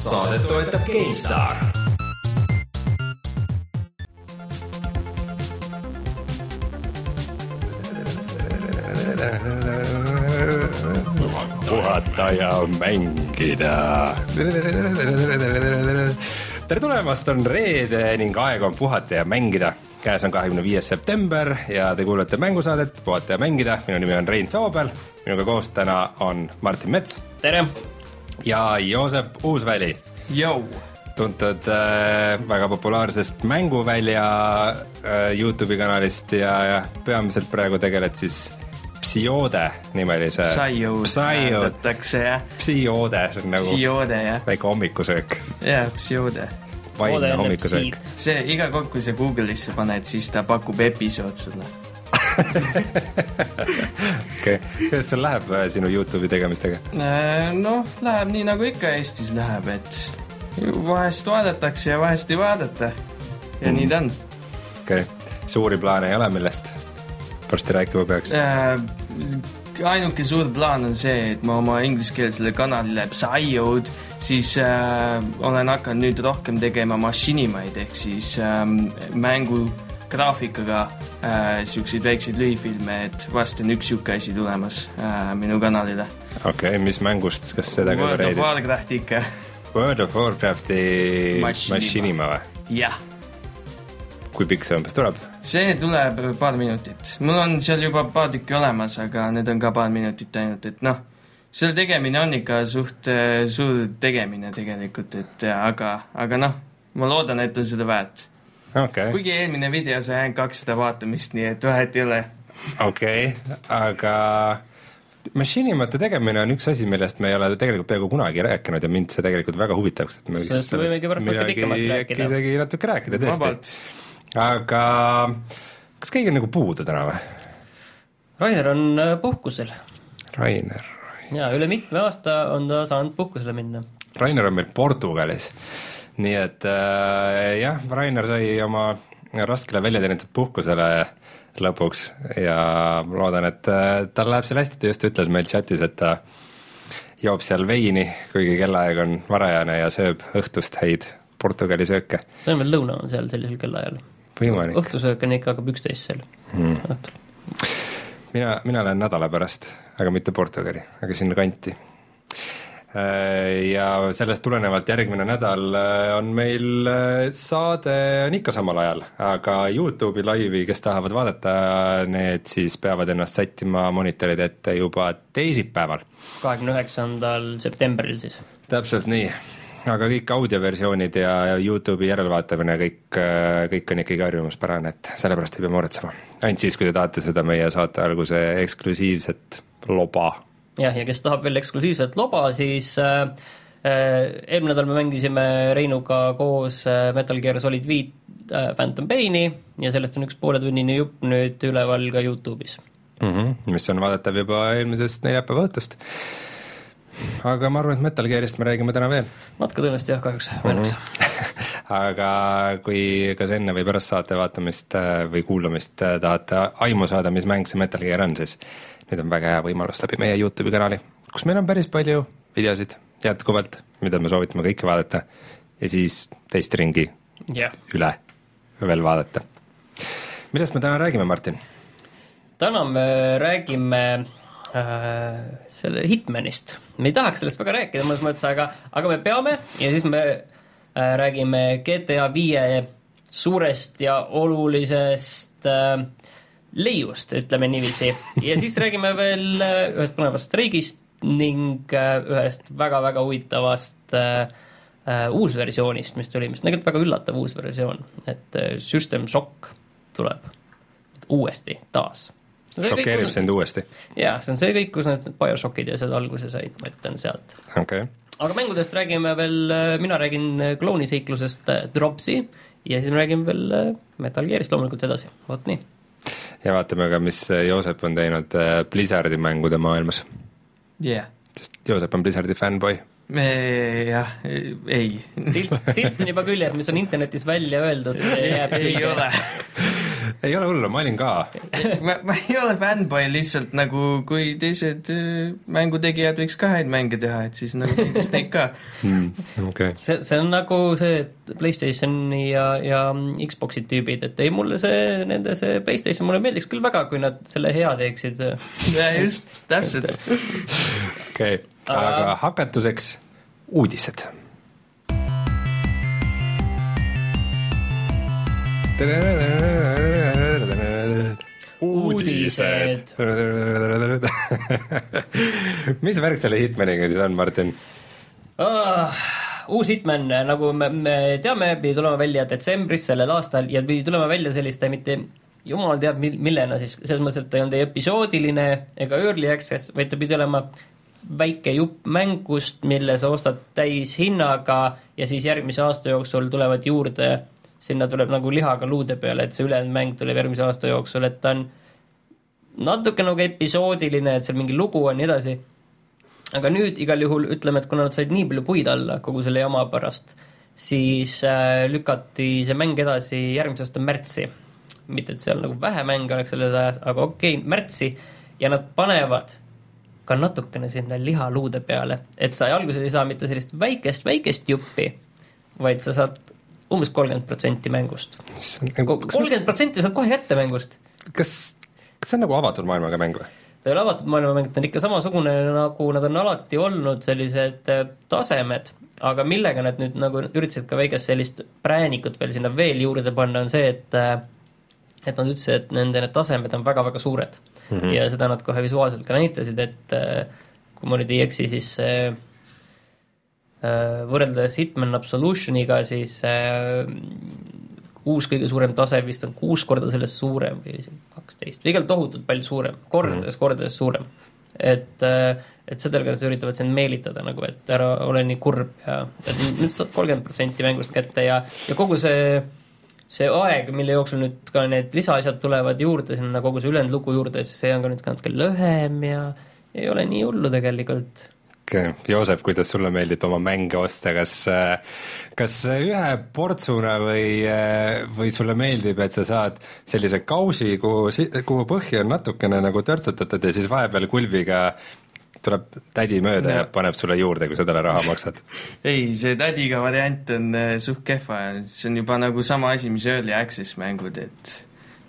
saadet toetab GameStar. puhata ja mängida. tere tulemast, on reede ning aeg on puhata ja mängida. käes on kahekümne viies september ja te kuulate mängusaadet Puhata ja mängida. minu nimi on Rein Soobel, minuga koos täna on Martin Mets tere! Ja Joosep Uusväli tuntud äh, väga populaarsest Mänguvälja äh, Youtube'i kanalist ja, ja peamiselt praegu tegeled siis Psiode nimelise hääldatakse jah. Psiode, see on nagu Psiode väike hommikusöök. jah, Psiode. vaimne hommikusöök. see iga kord, kui sa Google'isse paned, siis ta pakub episood sulle okei kuidas sul läheb äh, sinu Youtube'i tegemistega? noh, läheb nii nagu ikka Eestis läheb, et vahest vaadatakse ja vahest ei vaadata. ja mm. nii ta on. okei okay., suuri plaane ei ole, millest varsti rääkima peaks äh,? ainuke suur plaan on see, et ma oma ingliskeelsele kanalile Psyode siis äh, olen hakanud nüüd rohkem tegema mašinimaid ehk siis äh, mängu graafikaga äh, siukseid väikseid lühifilme, et vast on üks sihuke asi tulemas äh, minu kanalile. okei okay,, mis mängust, kas seda ka World of Warcraft ikka. World of Warcrafti Machinima või? jah. kui pikk see umbes tuleb? see tuleb paar minutit, mul on seal juba paar tükki olemas, aga need on ka paar minutit ainult, et noh, selle tegemine on ikka suht äh, suur tegemine tegelikult, et aga, aga noh, ma loodan, et on seda väärt okay.. kuigi eelmine video sai ainult kakssada vaatamist, nii et vahet ei ole. okei okay,, aga Machinimate tegemine on üks asi, millest me ei ole tegelikult peaaegu kunagi rääkinud ja mind see tegelikult väga huvitaks, et me sellest pärast natuke pikemalt rääkida. isegi natuke rääkida tõesti. aga kas keegi on nagu puudu täna või? Rainer on äh, puhkusel. Rainer. jaa, üle mitme aasta on ta saanud puhkusele minna. Rainer on meil Portugalis nii et äh, jah, Rainer sai oma raskele väljateenitud puhkusele lõpuks ja ma loodan, et äh, tal läheb seal hästi, ta just ütles meil chatis, et ta joob seal veini, kuigi kellaaeg on varajane ja sööb õhtust häid Portugali sööke. see on veel lõuna on seal sellisel kellaajal. õhtusöök on ikka hakkab üksteist seal mm. õhtul. mina, mina lähen nädala pärast, aga mitte Portugali, aga sinna kanti ja sellest tulenevalt järgmine nädal äh, on meil äh, saade on ikka samal ajal, aga Youtube'i laivi, kes tahavad vaadata, need siis peavad ennast sättima monitoride ette juba teisipäeval. kahekümne üheksandal septembril siis. täpselt nii, aga kõik audioversioonid ja Youtube'i järelvaatamine, kõik, kõik on ikkagi harjumuspärane, et sellepärast ei pea muretsema. ainult siis, kui te tahate seda meie saate alguse eksklusiivset loba jah, ja kes tahab veel eksklusiivset loba, siis äh, äh, eelmine nädal me mängisime Reinuga koos äh, Metal Gear Solid viit äh, Phantom Paini ja sellest on üks pooletunnine jupp nüüd üleval ka Youtube'is mm. -hmm, mis on vaadatav juba eelmisest neljapäeva õhtust. aga ma arvan, et Metal Gearist me räägime täna veel. natuke tõenäoliselt jah, kahjuks mõneks mm. -hmm. aga kui kas enne või pärast saate vaatamist äh, või kuulamist tahate aimu saada, mis mäng see Metal Gear on, siis nüüd on väga hea võimalus läbi meie Youtube'i kanali, kus meil on päris palju videosid jätkuvalt, mida me soovitame kõike vaadata ja siis teist ringi yeah. üle veel vaadata. millest me täna räägime, Martin? täna me räägime äh, selle Hitmanist, me ei tahaks sellest väga rääkida mõnes mõttes, aga, aga me peame ja siis me äh, räägime GTA viie suurest ja olulisest äh, leiust, ütleme niiviisi. ja siis räägime veel äh, ühest põnevast streigist ning äh, ühest väga-väga huvitavast äh, äh, uusversioonist, mis tuli, mis on tegelikult väga üllatav uus versioon, et System Shock tuleb uuesti, taas. šokeerib sind uuesti? jaa, see on see kõik, kus need BioShockid ja asjad alguse said, ma ütlen sealt. okei okay. aga mängudest räägime veel, mina räägin klooniseiklusest Dropsi ja siis me räägime veel Metal Gearist loomulikult edasi, vot nii ja vaatame ka, mis Joosep on teinud äh, Blizzardi mängude maailmas yeah.. sest Joosep on Blizzardi fännboi. jah, ei. silt, silt on juba küljes, mis on internetis välja öeldud, ei ole ei ole hullu, ma olin ka. ma, ma ei ole fännboi, lihtsalt nagu kui teised äh, mängutegijad võiks ka häid mänge teha, et siis nagu teeks neid ka. okei, see, see on nagu see Playstationi ja, ja Xbox'i tüübid, et ei, mulle see, nende see Playstation mulle meeldiks küll väga, kui nad selle hea teeksid. just, täpselt. okei, aga hakatuseks uudised. Uudised. mis värk selle Hitmaniga siis on, Martin? Ah, uus Hitman, nagu me, me teame, pidi tulema välja detsembris sellel aastal ja pidi tulema välja selliste mitte jumal teab mil-, millena siis, selles mõttes, et ta ei olnud ei episoodiline ega early access, vaid ta pidi olema väike jupp mängust, mille sa ostad täishinnaga ja siis järgmise aasta jooksul tulevad juurde, sinna tuleb nagu lihaga luude peale, et see ülejäänud mäng tuleb järgmise aasta jooksul, et ta on natuke nagu episoodiline, et seal mingi lugu on ja nii edasi aga nüüd igal juhul ütleme, et kuna nad said nii palju puid alla kogu selle jama pärast, siis äh, lükati see mäng edasi järgmise aasta märtsi. mitte, et seal nagu vähe mänge oleks selles ajas, aga okei okay,, märtsi ja nad panevad ka natukene sinna lihaluude peale, et sa alguses ei saa mitte sellist väikest, väikest juppi, vaid sa saad umbes kolmkümmend protsenti mängust. kolmkümmend protsenti saad kohe kätte mängust kas, kas see on nagu avatud maailmaga mäng või? ta ei ole avatud maailmamäng, ta on ikka samasugune, nagu nad on alati olnud, sellised äh, tasemed, aga millega nad nüüd nagu üritasid ka väikest sellist präänikut veel sinna veel juurde panna, on see, et äh, et nad ütlesid, et nende need tasemed on väga-väga suured mm. -hmm. ja seda nad kohe visuaalselt ka näitasid, et äh, kui ma nüüd ei eksi, siis see äh, võrreldes Hitman Absolutioniga, siis äh, uus kõige suurem tase vist on kuus korda sellest suurem või kaksteist või igal tohutult palju suurem, kordades mm., kordades suurem. et, et sellega nad üritavad sind meelitada nagu, et ära ole nii kurb ja et nüüd saad kolmkümmend protsenti mängust kätte ja, ja kogu see see aeg, mille jooksul nüüd ka need lisaasjad tulevad juurde sinna kogu see ülejäänud lugu juurde, siis see on ka nüüd natuke lühem ja ei ole nii hullu tegelikult Joosep, kuidas sulle meeldib oma mänge osta, kas, kas ühe portsuna või, või sulle meeldib, et sa saad sellise kausi, kuhu, kuhu põhja on natukene nagu törtsutatud ja siis vahepeal kulbiga tuleb tädi mööda ja, ja paneb sulle juurde, kui sa talle raha maksad? ei, see tädiga variant on äh, suht kehva. See on juba nagu sama asi, mis early access mängud, et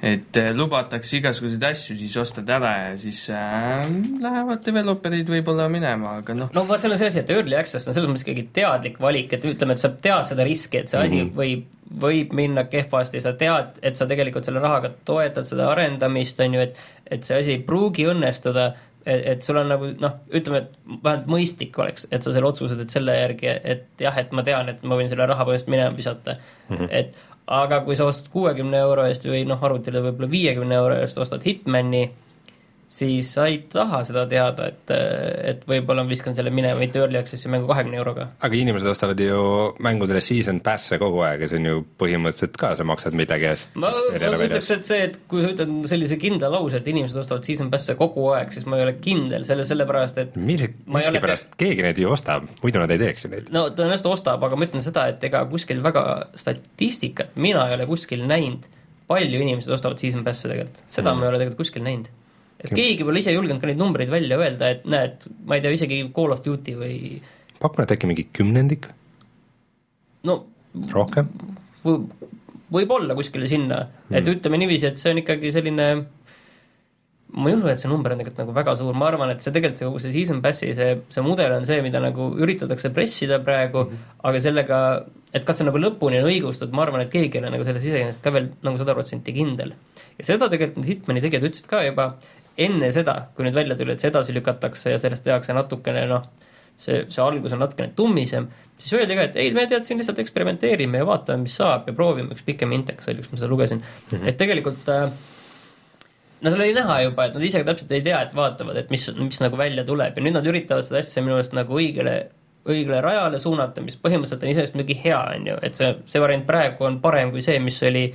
et äh, lubatakse igasuguseid asju, siis ostad ära ja siis äh, lähevad developerid võib-olla minema, aga noh, no vot, see asi, et early access on selles mõttes ikkagi teadlik valik, et ütleme, et sa tead seda riski, et see asi mm -hmm. võib, võib minna kehvasti, sa tead, et sa tegelikult selle rahaga toetad seda arendamist, on ju, et et see asi ei pruugi õnnestuda, et, et sul on nagu noh, ütleme, et vähemalt mõistlik oleks, et sa selle otsuse teed selle järgi, et jah, et ma tean, et ma võin selle raha põhimõtteliselt minema visata mm, -hmm. et aga kui sa ostad kuuekümne euro eest või noh, arvutile võib-olla viiekümne euro eest ostad Hitmani, siis sa ei taha seda teada, et, et võib-olla ma viskan selle minema, mitte early access'i mängu kahekümne euroga. aga inimesed ostavad ju mängudele season pass'e kogu aeg ja see on ju põhimõtteliselt ka, sa maksad midagi eest. ma, ma ütleks, et see, et kui sa ütled sellise kindla lause, et inimesed ostavad season pass'e kogu aeg, siis ma ei ole kindel selle, sellepärast et Ma ei ole- miskipärast keegi neid ju ostab, muidu nad ei teeks ju neid. no tõenäoliselt ostab, aga ma ütlen seda, et ega kuskil väga statistikat mina ei ole kuskil näinud, palju inimesed ostavad season pass'e tegelikult, seda mm. ma ei ole tegelikult kuskil näinud. Et keegi pole ise julgenud ka neid numbreid välja öelda, et näed, ma ei tea, isegi Call of Duty või pakun, et äkki mingi kümnendik, no rohkem? või võib-olla kuskile sinna mm., et ütleme niiviisi, et see on ikkagi selline ma ei usu, et see number on tegelikult nagu väga suur, ma arvan, et see tegelikult see kogu see season pass'i see, see mudel on see, mida nagu üritatakse pressida praegu mm, -hmm. aga sellega, et kas see nagu lõpuni on õigustatud, ma arvan, et keegi ei ole nagu selles iseenesest ka veel nagu sada protsenti kindel. ja seda tegelikult need Hitmani tegijad ütlesid ka juba enne seda, kui nüüd välja tuli, et see edasi lükatakse ja sellest tehakse natukene noh, see, see algus on natukene tummisem, siis öeldi ka, et ei, me tead siin lihtsalt eksperimenteerime ja vaatame, mis saab ja proovime, üks pikem indeks oli, kus ma seda lugesin mm, -hmm. et tegelikult äh, no seal oli näha juba, et nad ise täpselt ei tea, et vaatavad, et mis, mis nagu välja tuleb ja nüüd nad üritavad seda asja minu meelest nagu õigele, õigele rajale suunata, mis põhimõtteliselt on iseenesest muidugi hea, on ju, et see, see variant praegu on parem kui see, mis oli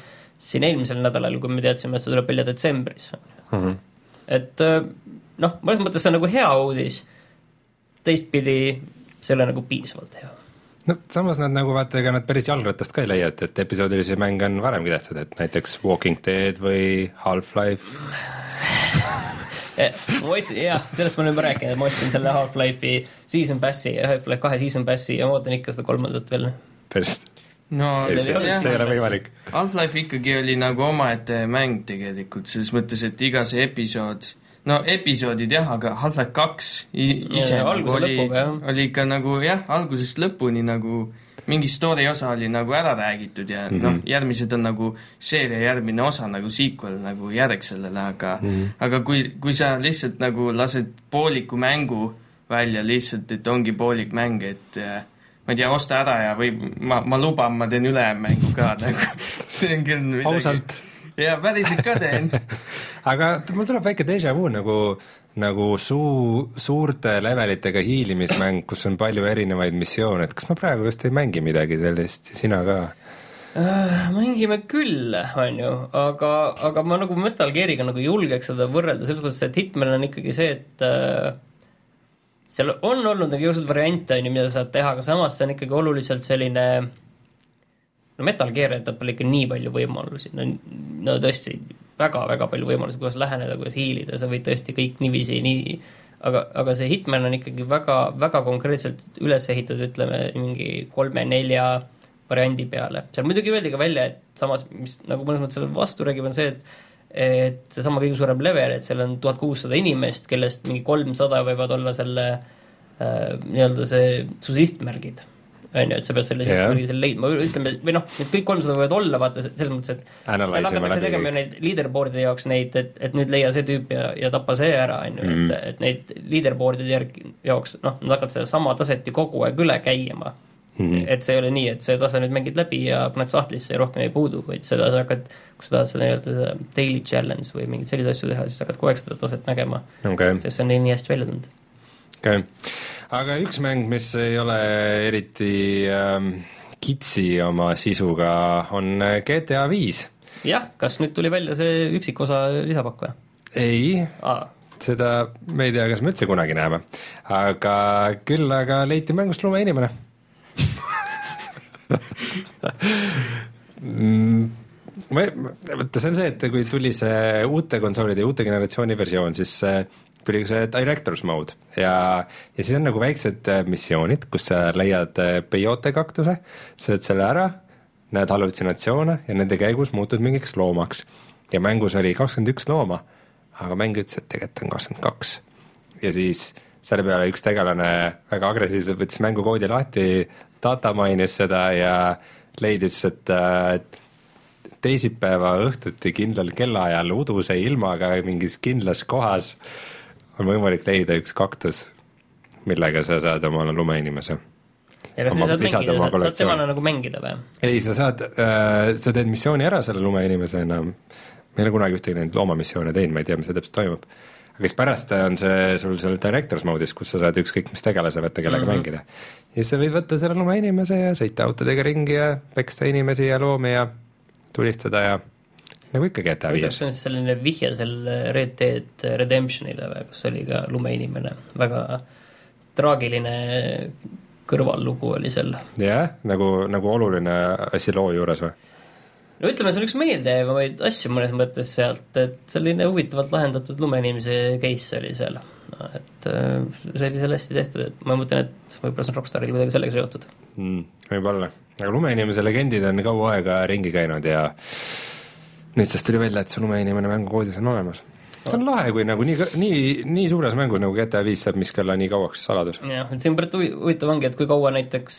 siin eelmisel nädalal, kui me teadsime, et see tuleb välja detsembris Mm -hmm. Et äh, noh, mõnes mõttes see on nagu hea uudis, teistpidi see ei ole nagu piisavalt hea. no samas nad nagu vaata, ega nad päris jalgratast ka ei leia, et, et episoodilisi mänge on varemgi tehtud, et näiteks Walking Dead või Half-Life ma ostsin, jah, sellest ma olen juba rääkinud, ma ostsin selle Half-Life'i season pass'i ja Half-Life kahe season pass'i ja ma ootan ikka seda kolmandat veel. päriselt? No see, see, see ei ole võimalik. Half-Life ikkagi oli nagu omaette mäng tegelikult, selles mõttes, et iga see episood, no episoodid jah, aga Half-Life kaks ise Ja, nagu oli, jah. oli ikka nagu jah, algusest lõpuni nagu mingi story osa oli nagu ära räägitud ja mm Mhm. -hmm. noh, järgmised on nagu seeria järgmine osa nagu sequel nagu järg sellele, aga mm Mhm. -hmm. aga kui, kui sa lihtsalt nagu lased pooliku mängu välja lihtsalt, et ongi poolik mäng, et äh, ma ei tea, osta ära ja või ma, ma luban, ma teen ülemmängu ka nagu see on küll midagi. Ausalt. Jaa, päriselt ka teen. Aga mul tuleb väike déjà vu nagu, nagu suu, suurte levelitega hiilimismäng, kus on palju erinevaid missioone, et kas ma praegu just ei mängi midagi sellist? Ja sina ka? Äh, mängime küll, on ju, aga, aga ma nagu Metal Geariga nagu julgeks seda võrrelda, selles mõttes, et Hitman on ikkagi see, et äh, seal on olnud nagu igasuguseid variante, on ju, mida sa saad teha, aga samas see on ikkagi oluliselt selline no Metal Gear jätab talle ikka nii palju võimalusi, no, no tõesti väga-väga palju võimalusi, kuidas läheneda, kuidas hiilida, sa võid tõesti kõik niiviisi nii aga, aga see Hitman on ikkagi väga, väga konkreetselt üles ehitatud, ütleme, mingi kolme-nelja variandi peale. seal muidugi öeldi ka välja, et samas, mis nagu mõnes mõttes selle vastu räägib, on see, et et seesama kõige suurem level, et seal on tuhat kuussada inimest, kellest mingi kolmsada võivad olla selle äh, nii-öelda see su sihtmärgid on ju, et sa pead selle Jah. sihtmärgi seal leidma, ütleme, või noh, need kõik kolmsada võivad olla, vaata, selles mõttes, et seal hakatakse tegema neid leaderboard'ide jaoks neid, et, et nüüd leia see tüüp ja, ja tapa see ära, on ju, Mhm. et, et neid leaderboard'ide järgi, jaoks, noh, nad hakkavad sedasama taset ju kogu aeg üle käima mm. -hmm. et see ei ole nii, et see tase nüüd mängid läbi ja paned sahtlisse ja rohkem ei puudu, vaid seda sa hakkad, kui sa tahad seda nii-öelda seda daily challenge või mingeid selliseid asju teha, siis hakkad kogu aeg seda taset nägema, okay. sest see on nii, nii hästi välja tulnud. okei okay. aga üks mäng, mis ei ole eriti ähm, kitsi oma sisuga, on GTA viis. jah, kas nüüd tuli välja see üksikosa lisapakk või? ei, aa, seda me ei tea, kas me üldse kunagi näeme. aga küll aga leiti mängust lumeinimene Mm, ma, vaata see on see, et kui tuli see uute konsoolide ja uute generatsiooni versioon, siis äh, tuli ka see director's mode ja, ja siis on nagu väiksed äh, missioonid, kus sa leiad äh, peyote kaktuse, sööd selle ära, näed hallutsinatsioone ja nende käigus muutud mingiks loomaks. ja mängus oli kakskümmend üks looma, aga mäng ütles, et tegelikult on kakskümmend kaks. ja siis selle peale üks tegelane väga agressiivselt võttis mängukoodi lahti, datamainis seda ja leidis, et teisipäeva õhtuti kindlal kellaajal uduse ilmaga mingis kindlas kohas on võimalik leida üks kaktus, millega sa saad omale lumeinimese. ja kas sa saad mängida, saad kollektsiooni. temana nagu mängida või? ei, sa saad äh,, sa teed missiooni ära selle lumeinimesena, ma ei ole kunagi ühtegi neid loomamissioone teinud, ma ei tea, mis seal täpselt toimub. aga siis pärast on see sul seal director's mode'is, kus sa saad ükskõik mis tegelase võtta, kellega mm -hmm. mängida. Ja siis sa võid võtta selle lumeinimese ja sõita autodega ringi ja peksta inimesi ja loomi ja tulistada ja nagu ikka GTA viies see on siis selline vihje selle Red Dead Redemptionile või, kus oli ka lumeinimene, väga traagiline kõrvallugu oli seal. jah, nagu, nagu oluline asi loo juures või? no ütleme, see on üks meeldejäävamaid asju mõnes mõttes sealt, et selline huvitavalt lahendatud lumeinimese case oli seal. Et äh, see oli seal hästi tehtud, et ma mõtlen, et võib-olla see on Rockstaril kuidagi sellega seotud. mm, võib-olla, aga lumeinimese legendid on kaua aega ringi käinud ja nüüdsest tuli välja, et see lumeinimene mängukoodis on olemas. See on lahe, kui nagu nii, nii, nii suures mängus nagu GTA viis saab miski olla nii kauaks saladus. jah, et see on päris huvi- huvitav ongi, et kui kaua näiteks,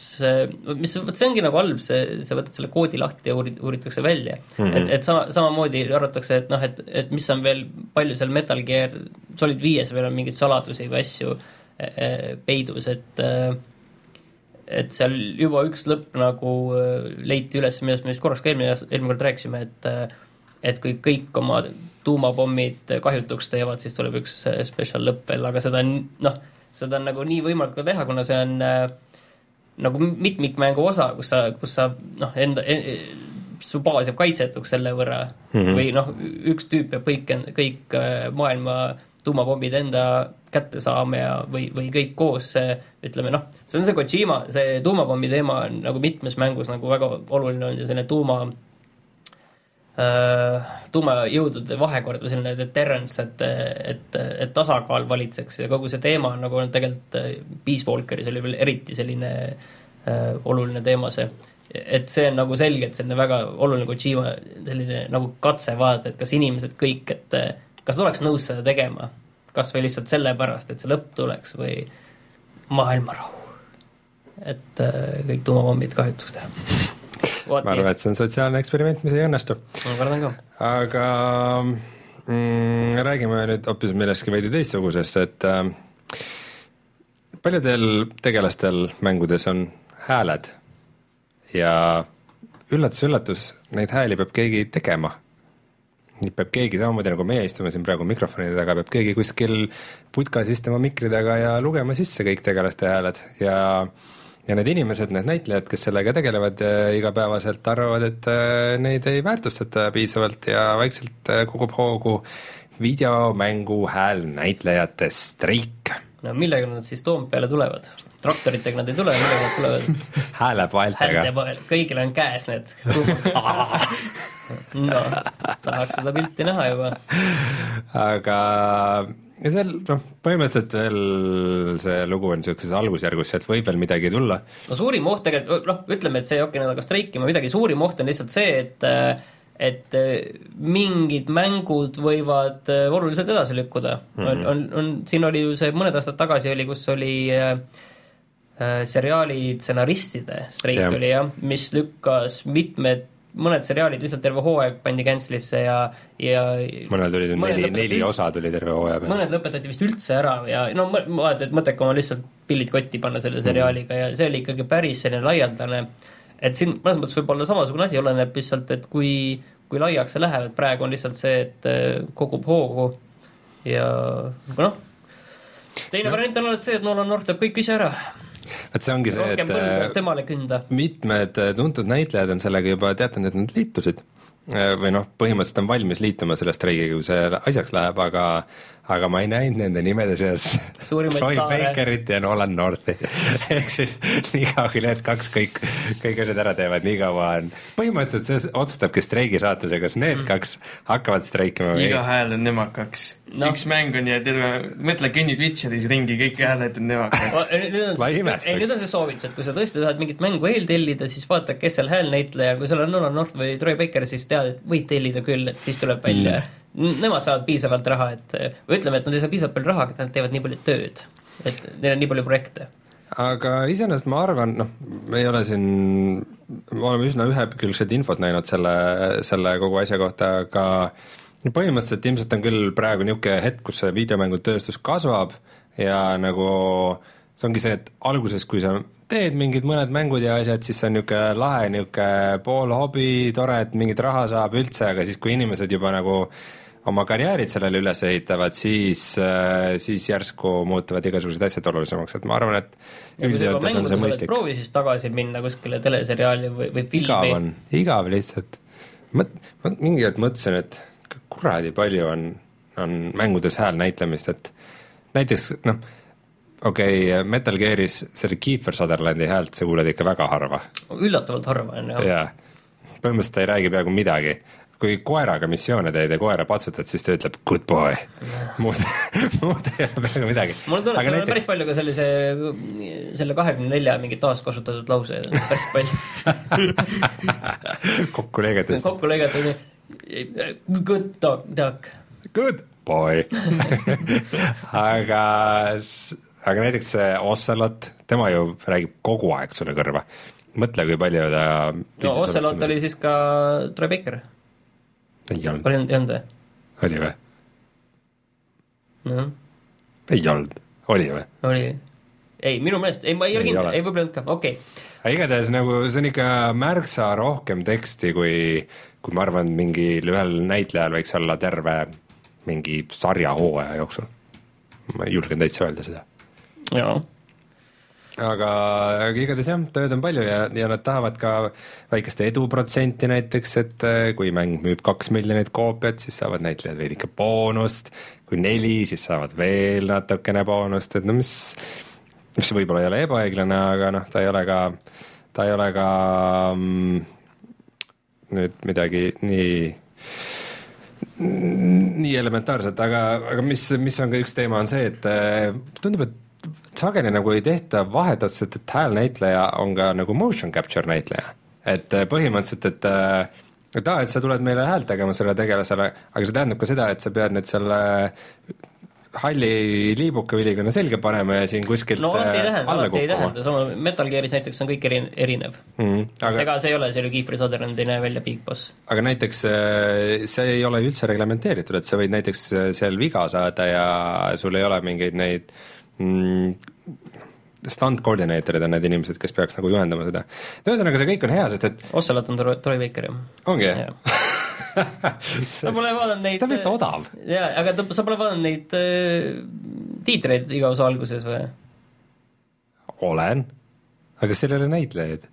mis, vot see ongi nagu halb, see, sa võtad selle koodi lahti ja uurid, uuritakse välja mm. -hmm. et, et sama, samamoodi arvatakse, et noh, et, et mis on veel, palju seal Metal Gear Solid viies veel on mingeid saladusi või asju eh, peidus, et eh, et seal juba üks lõpp nagu eh, leiti üles, millest me just korraks ka eelmine, eelmine kord rääkisime, et eh, et kui kõik oma tuumapommid kahjutuks teevad, siis tuleb üks eh, special lõpp veel, aga seda on noh, seda on nagu nii võimalik ka teha, kuna see on äh, nagu mitmikmängu osa, kus sa, kus sa noh, enda e, su baas jääb kaitsetuks selle võrra mm. -hmm. või noh, üks tüüp peab kõik, kõik äh, maailma tuumapommid enda kätte saame ja või, või kõik koos see, ütleme noh, see on see Kojima, see tuumapommi teema on nagu mitmes mängus nagu väga oluline olnud ja selline tuuma tuumajõudude vahekord või selline deterrence, et, et, et tasakaal valitseks ja kogu see teema on nagu tegelikult äh, Peace Walkeris oli veel eriti selline äh, oluline teema see et see on nagu selgelt selline väga oluline Kojima selline nagu katse vaadata, et kas inimesed kõik, et kas nad oleks nõus seda tegema, kas või lihtsalt sellepärast, et see lõpp tuleks või maailmarahu. et äh, kõik tuumapommid kahjutuks teha. Ma arvan, et see on sotsiaalne eksperiment, mis ei õnnestu. ma kardan ka. aga mm, räägime nüüd hoopis millestki veidi teistsugusest, et äh, paljudel tegelastel mängudes on hääled ja üllatus-üllatus, neid hääli peab keegi tegema. nii peab keegi samamoodi nagu meie istume siin praegu mikrofonide taga, peab keegi kuskil putkas istuma mikri taga ja lugema sisse kõik tegelaste hääled ja ja need inimesed, need näitlejad, kes sellega tegelevad äh, igapäevaselt, arvavad, et äh, neid ei väärtustata piisavalt ja vaikselt äh, kogub hoogu videomängu häälnäitlejate streik. no millega nad siis Toompeale tulevad? traktoritega nad ei tule, millega nad tulevad? häälepaeltega. häälepael, kõigil on käes need no, tahaks seda pilti näha juba. aga ja seal noh, põhimõtteliselt veel see lugu on niisuguses algusjärgus, sealt võib veel midagi tulla. no suurim oht tegelikult, noh, ütleme, et see ei hakka aga streikima midagi, suurim oht on lihtsalt see, et et mingid mängud võivad oluliselt edasi lükkuda mm. -hmm. on, on, on, siin oli ju see, mõned aastad tagasi oli, kus oli äh, seriaali stsenaristide streik yeah. oli jah, mis lükkas mitmed mõned seriaalid lihtsalt terve hooaeg pandi cancel'isse ja, ja mõned olid ju neli, neli osa tuli terve hooaja peale. mõned lõpetati vist üldse ära ja no ma vaatan, et mõttekam on lihtsalt pillid kotti panna selle seriaaliga mm. ja see oli ikkagi päris selline laialdane, et siin mõnes mõttes võib olla samasugune asi, oleneb lihtsalt, et kui, kui laiaks see läheb, et praegu on lihtsalt see, et äh, kogub hoogu ja noh, teine no. variant on alati see, et Nolan North teeb kõik ise ära vot see ongi see, et äh, temale künda. mitmed äh, tuntud näitlejad on sellega juba teatanud, et nad liitusid või noh, põhimõtteliselt on valmis liituma selle streigiga, kui see asjaks läheb, aga aga ma ei näinud nende nimede seas Troy Bakerit ja Nolan Northi. Ehk siis niikaua, kui need kaks kõik, kõik asjad ära teevad, nii kaua on, põhimõtteliselt see otsustabki streigi saatuse, kas need mm. kaks hakkavad streikima või iga hääl on nemad kaks. No.. üks mäng on ja terve, mõtle Kenny Witcheris ringi, kõik hääled on nemad kaks. Ma ei imestaks. ei, nüüd on see soovitus, et kui sa tõesti tahad mingit mängu eeltellida, siis vaata, kes seal häälnäitleja on, kui seal on Nolan North või Troy Baker, siis tead, et võid tellida küll, et siis tuleb välja. Mm. Nemad saavad piisavalt raha, et või ütleme, et nad ei saa piisavalt palju raha, et nad teevad nii palju tööd, et neil on nii palju projekte. aga iseenesest ma arvan, noh, me ei ole siin, me oleme üsna ühekülgset infot näinud selle, selle kogu asja kohta, aga põhimõtteliselt ilmselt on küll praegu niisugune hetk, kus see videomängutööstus kasvab ja nagu see ongi see, et alguses, kui sa teed mingid mõned mängud ja asjad, siis see on niisugune lahe, niisugune pool hobi, tore, et mingit raha saab üldse, aga siis, kui inimesed juba nagu oma karjäärid sellele üles ehitavad, siis, äh, siis järsku muutuvad igasugused asjad olulisemaks, et ma arvan, et üldjoontes on see mõistlik. proovi siis tagasi minna kuskile teleseriaali või, või filmi. igav on, igav lihtsalt. mõt-, ma mingi hetk mõtlesin, et kuradi palju on, on mängudes hääl näitlemist, et näiteks noh, okei okay,, Metal Gearis selle Kiefer Sutherlandi häält sa kuuled ikka väga harva. üllatavalt harva on jah. jaa, põhimõtteliselt ta ei räägi peaaegu midagi kui koeraga missioone teed ja koera patsutad, siis ta ütleb good boy. muud, muud ei ole peaaegu midagi. mulle tundub, et seal on päris palju ka sellise, selle kahekümne nelja mingit taaskasutatud lause, päris palju kokku lõigatud. kokku lõigatud, good dog, duck. Good boy aga, aga näiteks see Ocelot, tema ju räägib kogu aeg sulle kõrva mõtle, kui palju ta no Ocelot oli siis ka Troy Baker ei olnud. oli, ei olnud või? oli või? noh. ei olnud, oli või? oli. ei, minu meelest, ei, ma ei ole kindel, ei võib-olla ei olnud ka, okei okay. aga igatahes nagu see on ikka märksa rohkem teksti, kui, kui ma arvan, mingil ühel näitlejal võiks olla terve mingi sarja hooaja jooksul. ma julgen täitsa öelda seda. Jaa. Aga, aga igatahes jah, tööd on palju ja, ja nad tahavad ka väikest eduprotsenti näiteks, et äh, kui mäng müüb kaks miljonit koopiat, siis saavad näitlejad veidike boonust, kui neli, siis saavad veel natukene boonust, et no mis, mis võib-olla ei ole ebaõiglane, aga noh, ta ei ole ka, ta ei ole ka mm, nüüd midagi nii nii elementaarset, aga, aga mis, mis on ka üks teema, on see, et äh, tundub, et sageli nagu ei tehta vahet otseselt, et häälnäitleja on ka nagu motion capture näitleja. et äh, põhimõtteliselt, et äh, et aa, et sa tuled meile häält tegema sellele tegelasele, aga see tähendab ka seda, et sa pead nüüd selle halli liibuka ülikonna selga panema ja siin kuskilt no alati ei äh, tähenda, alati ei tähenda, sama Metal Gearis näiteks on kõik eri, erinev mm,. aga.... aga, ega see ei ole, see oli Kiefer Sutherland ei näe välja Big Boss. aga näiteks äh, see ei ole üldse reglementeeritud, et sa võid näiteks äh, seal viga saada ja sul ei ole mingeid neid mm, stunt coordinator'id on need inimesed, kes peaks nagu juhendama seda. et ühesõnaga, see kõik on hea, sest et Ocelot on Troy Troy Baker ju. ongi Jah. sa pole vaadanud neid ta on vist odav. jaa, aga ta, sa pole vaadanud neid äh, tiitreid iga osa alguses või? olen, aga seal ei ole näitlejaid.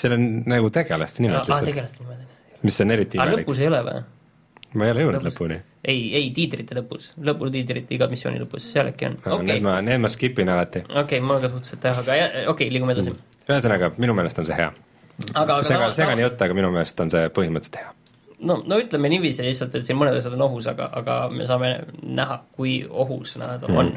seal on nagu tegelaste nimed lihtsalt, tegelaste nimed. mis on eriti imelik. lõpus ei ole või? Ma ei ole jõudnud lõpuni. ei, ei tiitrite lõpus, lõputiitrite iga missiooni lõpus, seal äkki on, okei Need, ma, need ma skip in alati. okei, mul ka suhteliselt jah, aga okei okay,, liigume edasi. ühesõnaga, minu meelest on see hea. aga, aga sega, segane jutt, aga minu meelest on see põhimõtteliselt hea. no, no ütleme niiviisi lihtsalt, et siin mõned asjad on ohus, aga, aga me saame näha, kui ohus nad on.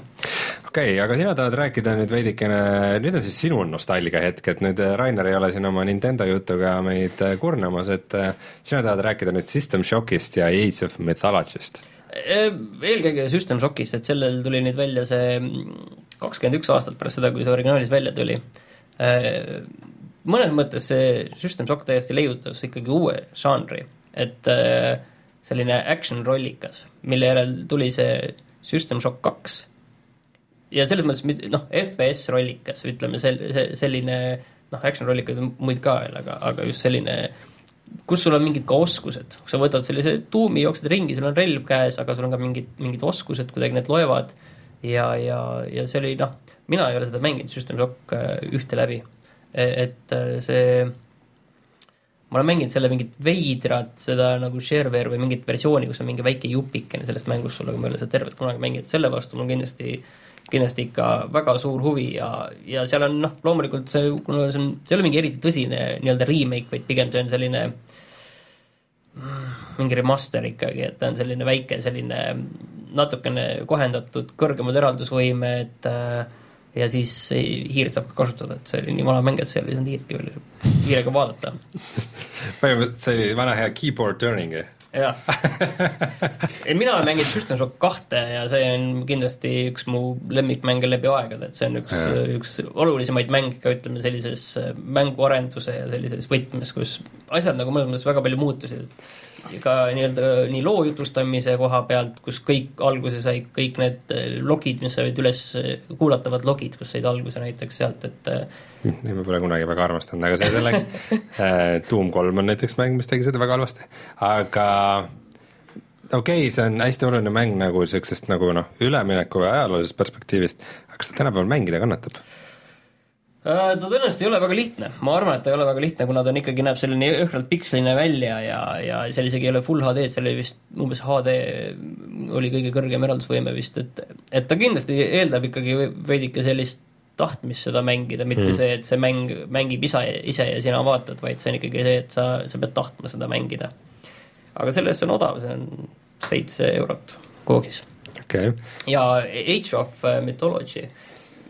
okei okay,, aga sina tahad rääkida nüüd veidikene, nüüd on siis sinu nostalgia hetk, et nüüd äh, Rainer ei ole siin oma Nintendo jutuga meid äh, kurnamas, et äh, sina tahad rääkida nüüd System Shockist ja Age of Mythologyst. Äh, eelkõige System Shockist, et sellel tuli nüüd välja see kakskümmend üks aastat pärast seda, kui see originaalis välja tuli. mõnes mõttes see System Shock täiesti leiutas ikkagi uue žanri, et äh, selline action rollikas, mille järel tuli see System Shock kaks. Ja selles mõttes noh, FPS rollikas, ütleme sel-, see selline noh, action rollikaid on muid ka veel, aga, aga just selline kus sul on mingid ka oskused, sa võtad sellise tuumi, jooksed ringi, sul on relv käes, aga sul on ka mingid, mingid oskused, kuidagi need loevad. Ja, ja, ja see oli noh, mina ei ole seda mänginud, System Shock äh, ühte läbi. et äh, see ma olen mänginud selle mingit veidrat seda nagu shareware või mingit versiooni, kus on mingi väike jupikene sellest mängust sul, aga ma ei ole seda tervet kunagi mänginud, selle vastu mul kindlasti kindlasti ikka väga suur huvi ja, ja seal on noh, loomulikult see, kuna see on, see ei ole mingi eriti tõsine nii-öelda remake, vaid pigem see on selline mingi remaster ikkagi, et ta on selline väike selline natukene kohendatud kõrgemad eraldusvõimed äh, ja siis hiirt saab ka kasutada, et see oli nii vana mäng, et seal ei saanud hiirtki veel hiirega vaadata. põhimõtteliselt see oli vana hea keyboard turning. jah. ei, mina olen mänginud System Shock kahte ja see on kindlasti üks mu lemmikmänge läbi aegade, et see on üks, üks olulisemaid mänge ka ütleme sellises äh, mänguarenduse ja sellises võtmes, kus asjad nagu mõnes mõttes väga palju muutusid. Ka nii-öelda nii loo jutustamise koha pealt, kus kõik alguse sai, kõik need äh, logid, mis said üles, kuulatavad logid, kus said alguse näiteks sealt, et Neid ma pole kunagi väga armastanud, aga see selleks. Doom kolm on näiteks mäng, mis tegi seda väga halvasti, aga okei okay,, see on hästi oluline mäng nagu niisugusest nagu noh, ülemineku või ajaloolisest perspektiivist, aga kas ta tänapäeval mängida kannatab? Äh, ta tõenäoliselt ei ole väga lihtne, ma arvan, et ta ei ole väga lihtne, kuna ta on ikkagi, näeb selline jõhkralt piksline välja ja, ja seal isegi ei ole full HD-d, seal oli vist umbes HD oli kõige kõrgem eraldusvõime vist, et et ta kindlasti eeldab ikkagi veidike sellist tahtmist seda mängida, mitte mm. see, et see mäng mängib ise, ise ja sina vaatad, vaid see on ikkagi see, et sa, sa pead tahtma seda mängida. aga selle eest see on odav, see on seitse eurot koogis okei okay., ja Age of Mythology,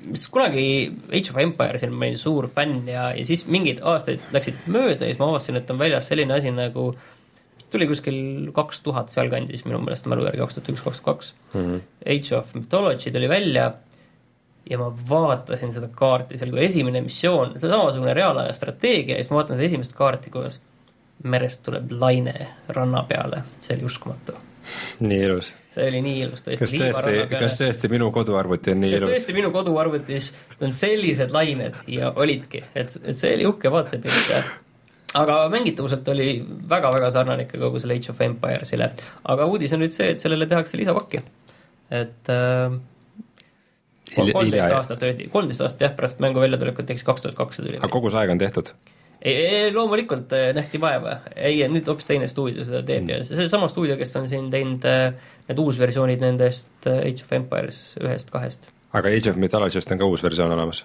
mis kunagi Age of Empiresil ma olin suur fänn ja, ja siis mingid aastaid läksid mööda ja siis ma avastasin, et on väljas selline asi nagu tuli kuskil kaks tuhat sealkandis minu meelest mälu järgi kaks tuhat üks, kaks tuhat kaks. Age of Mythology tuli välja ja ma vaatasin seda kaarti seal, kui esimene missioon, see on samasugune reaalaja strateegia ja siis ma vaatan seda esimest kaarti, kuidas merest tuleb laine ranna peale, see oli uskumatu. nii ilus. See oli nii ilus tõesti. kas tõesti, kas tõesti minu koduarvuti on nii kas ilus? tõesti minu koduarvutis on sellised lained ja olidki, et, et see oli uhke vaatepilt. aga mängitavuselt oli väga-väga sarnane ikka kogu selle Age of Empiresile. aga uudis on nüüd see, et sellele tehakse lisapakki. et äh, kolmteist aastat öeldi, kolmteist aastat jah, pärast mängu väljatulekut, siis kaks tuhat kaks see tuli aga. kogu see aeg on tehtud? ei, ei loomulikult eh, nähti vaeva, ei nüüd hoopis teine stuudio seda teeb ja see seesama stuudio, kes on siin teinud eh, need uusversioonid nendest eh, Age of Empires ühest, kahest. aga Age of Mythology'st on ka uus versioon olemas?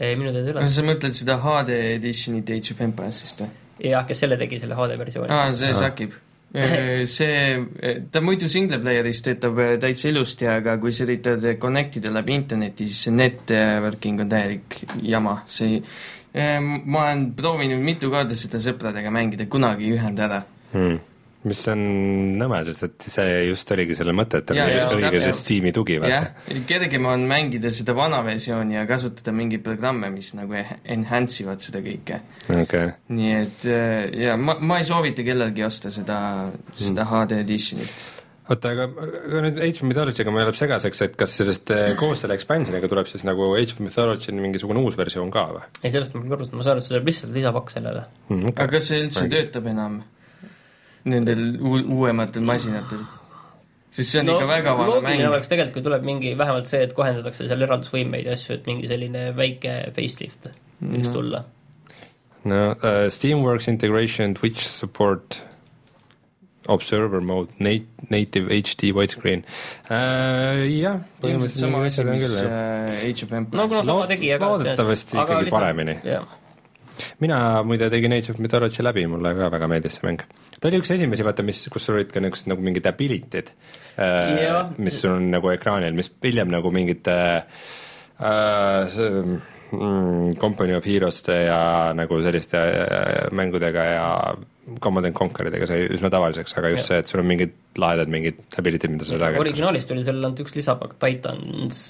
ei, minu teada ei ole kas. sa mõtled seda HD edition'it Age of Empires'ist või? jah, kes selle tegi, selle HD versiooni aa, see sakib. see, ta muidu single player'is töötab äh, täitsa ilusti, aga kui sa üritad connect ida läbi interneti, siis see networking on täielik jama, see ma olen proovinud mitu korda seda sõpradega mängida, kunagi ei ühenda ära. hmm.. mis on nõme, sest et see just oligi selle mõte, et Jaa, oli õige see. Steam'i tugi, vaata., kergem on mängida seda vana versiooni ja kasutada mingeid programme, mis nagu enhance ivad seda kõike. okay.. nii et äh, ja ma, ma ei soovita kellelgi osta seda, seda HD edition'it. oota, aga aga nüüd Age of Mythology'ga mul jääb segaseks, et kas sellest eh, koos selle expansion'iga tuleb siis nagu Age of Mythology mingisugune uus versioon ka või ei, sellest ma kõrvutan, ma saan aru, et see tuleb lihtsalt lisapakk sellele. hmm,? aga kas see üldse Mängid. töötab enam nendel uu- uuematel masinatel? sest see on no, ikka väga vana loogiline mäng. oleks tegelikult, kui tuleb mingi vähemalt see, et kohendatakse seal eraldusvõimeid ja asju, et mingi selline väike facelift võiks Mhm. tulla. no uh, Steamworks integration Twitch support Observer mode nat-, native HD widescreen uh,. jah, ilmselt sama asi, mis äh, Age of no Empires kuna sama tegija ka. loodetavasti ikkagi paremini. mina muide tegin Age of Mythology läbi, mulle ka väga meeldis see mäng. ta oli üks esimesi, vaata, mis, kus sul olid ka niisugused nagu mingid ability'd Jah., mis sul on nagu ekraanil, mis hiljem nagu mingite uh, see, mm, Company of Heroes'te ja nagu selliste äh, mängudega ja Command and Conqueridega sai üsna tavaliseks, aga just Jah. see, et sul on mingid lahedad mingid ability'd, mida sa saad originaalis tuli seal ainult üks lisapakk, Titans,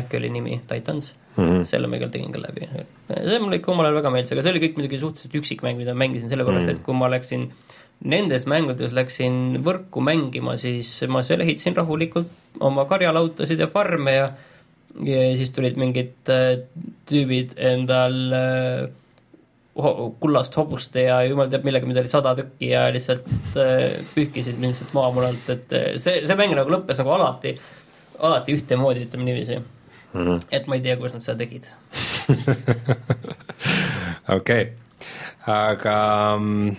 äkki oli nimi Titans mm. -hmm. selle ma igal tegin ka läbi. see mulle ikka omal ajal väga meeldis, aga see oli kõik muidugi suhteliselt üksik mäng, mida ma mängisin, sellepärast mm. et kui ma läksin nendes mängudes läksin võrku mängima, siis ma seal ehitasin rahulikult oma karjalautasid ja farme ja ja siis tulid mingid äh, tüübid endal äh, kullast hobuste ja jumal teab millega, mida oli sada tükki ja lihtsalt äh, pühkisid mind lihtsalt maa mul alt, et äh, see, see mäng nagu lõppes nagu alati, alati ühtemoodi, ütleme niiviisi. Mhm. et ma ei tea, kuidas nad seda tegid. okei, aga mm,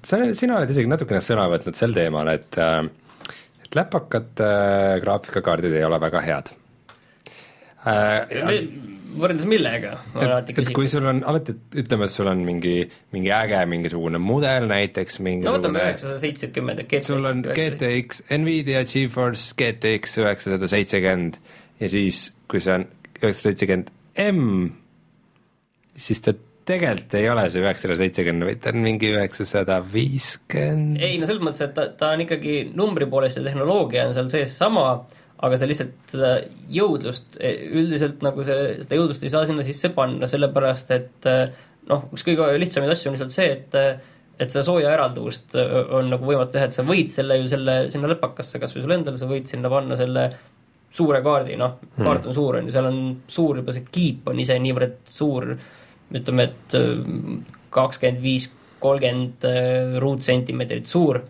sa, sina oled isegi natukene sõna võtnud sel teemal, et äh, et läpakate äh, graafikakaardid ei ole väga head äh,. Võrreldes millega? et, et kui sul on alati, ütleme, et sul on mingi, mingi äge mingisugune mudel näiteks, no võtame üheksasada seitsekümmend, et sul on GTX, Nvidia Geforce GTX üheksasada seitsekümmend ja siis, kui see on üheksasada seitsekümmend M, siis ta tegelikult ei ole see üheksasada seitsekümmend, vaid ta on mingi üheksasada viiskümmend. ei no selles mõttes, et ta, ta on ikkagi numbri poolest ja tehnoloogia on seal sees sama, aga sa lihtsalt seda jõudlust, üldiselt nagu see, seda jõudlust ei saa sinna sisse panna, sellepärast et eh, noh, üks kõige lihtsamaid asju on lihtsalt see, et et seda sooja eralduvust on nagu võimatu teha, et sa võid selle ju selle sinna lõpakasse kas või sul endal, sa võid sinna panna selle suure kaardi, noh, kaart on suur, on ju, seal on suur juba see kiip on ise niivõrd suur, ütleme, et kakskümmend viis, kolmkümmend ruutsentimeetrit suur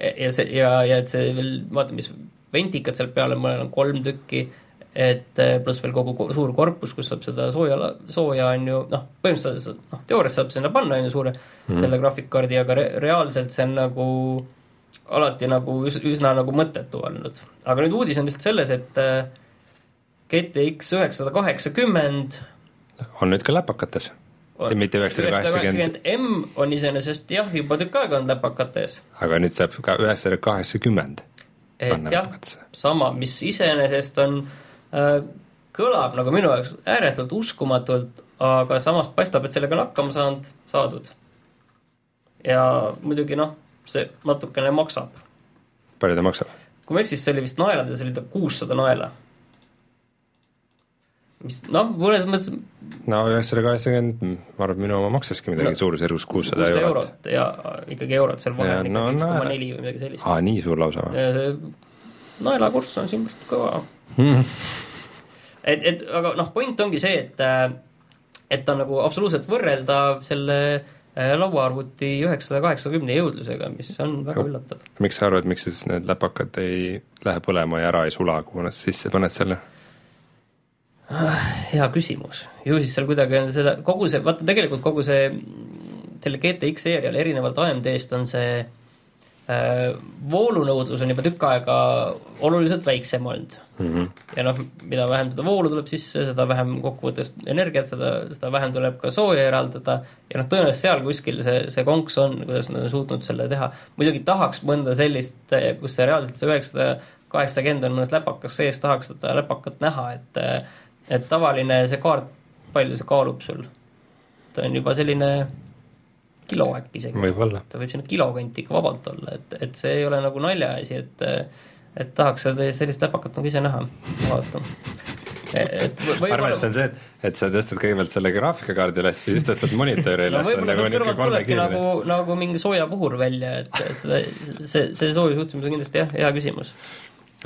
ja see ja, ja et see veel, vaata, mis ventikad seal peal on, mõnel on kolm tükki, et äh, pluss veel kogu ko- suur korpus, kus saab seda sooja, sooja on ju noh, põhimõtteliselt noh, teoorias saab sinna panna on ju suure mm selle graafikkaardi, aga re reaalselt see on nagu alati nagu üs üsna nagu mõttetu olnud. aga nüüd uudis on lihtsalt selles, et äh, GTX üheksasada kaheksakümmend on nüüd ka läpakates, mitte üheksasada kaheksakümmend, M on iseenesest jah, juba tükk aega olnud läpakates. aga nüüd saab ka üheksasada kaheksakümmend et jah, sama, mis iseenesest on äh,, kõlab nagu minu jaoks ääretult uskumatult, aga samas paistab, et sellega on hakkama saanud, saadud. ja muidugi noh, see natukene maksab. palju ta maksab? kui ma ei eksi, siis see oli vist naelades oli ta kuussada naela. Mis noh, mõnes mõttes no üheksasada kaheksakümmend, ma arvan, et minu oma maksaski midagi No, suurusjärgus kuussada eurot. ja ikkagi eurot, seal vahe on no ikkagi üks koma neli või midagi sellist. aa, nii suur lausa või? naelakurss on siin kõva. et, et aga noh, point ongi see, et et ta on nagu absoluutselt võrreldav selle äh, lauaarvuti üheksasada kaheksakümne jõudlusega, mis on väga üllatav. miks sa arvad, miks siis need läpakad ei lähe põlema ja ära ei sula, kuhu nad sisse paned selle? Hea küsimus, ju siis seal kuidagi on seda, kogu see, vaata tegelikult kogu see, selle GTX seerial erinevalt AMD-st on see äh, voolunõudlus on juba tükk aega oluliselt väiksem olnud mm. -hmm. ja noh, mida vähem seda voolu tuleb sisse, seda vähem kokkuvõttes energiat, seda, seda vähem tuleb ka sooja eraldada ja noh, tõenäoliselt seal kuskil see, see konks on, kuidas nad on suutnud selle teha. muidugi tahaks mõnda sellist, kus see reaalselt see üheksasada kaheksakümmend on mõnes läpakas sees, tahaks seda läpakat näha, et et tavaline see kaart, palju see kaalub sul? ta on juba selline kilo äkki isegi. ta võib sinna kilo kanti ikka vabalt olla, et, et see ei ole nagu naljaasi, et et tahaks seda sellist läpakat nagu ise näha, vaata et ma arvan, et see on see, et, et sa tõstad kõigepealt selle graafikakaardi üles ja siis tõstad monitori üles. No võib-olla sealt kõrvalt tulebki nagu, nagu mingi soojapuhur välja, et, et seda, see, see soojusjuhtimus on kindlasti jah, hea küsimus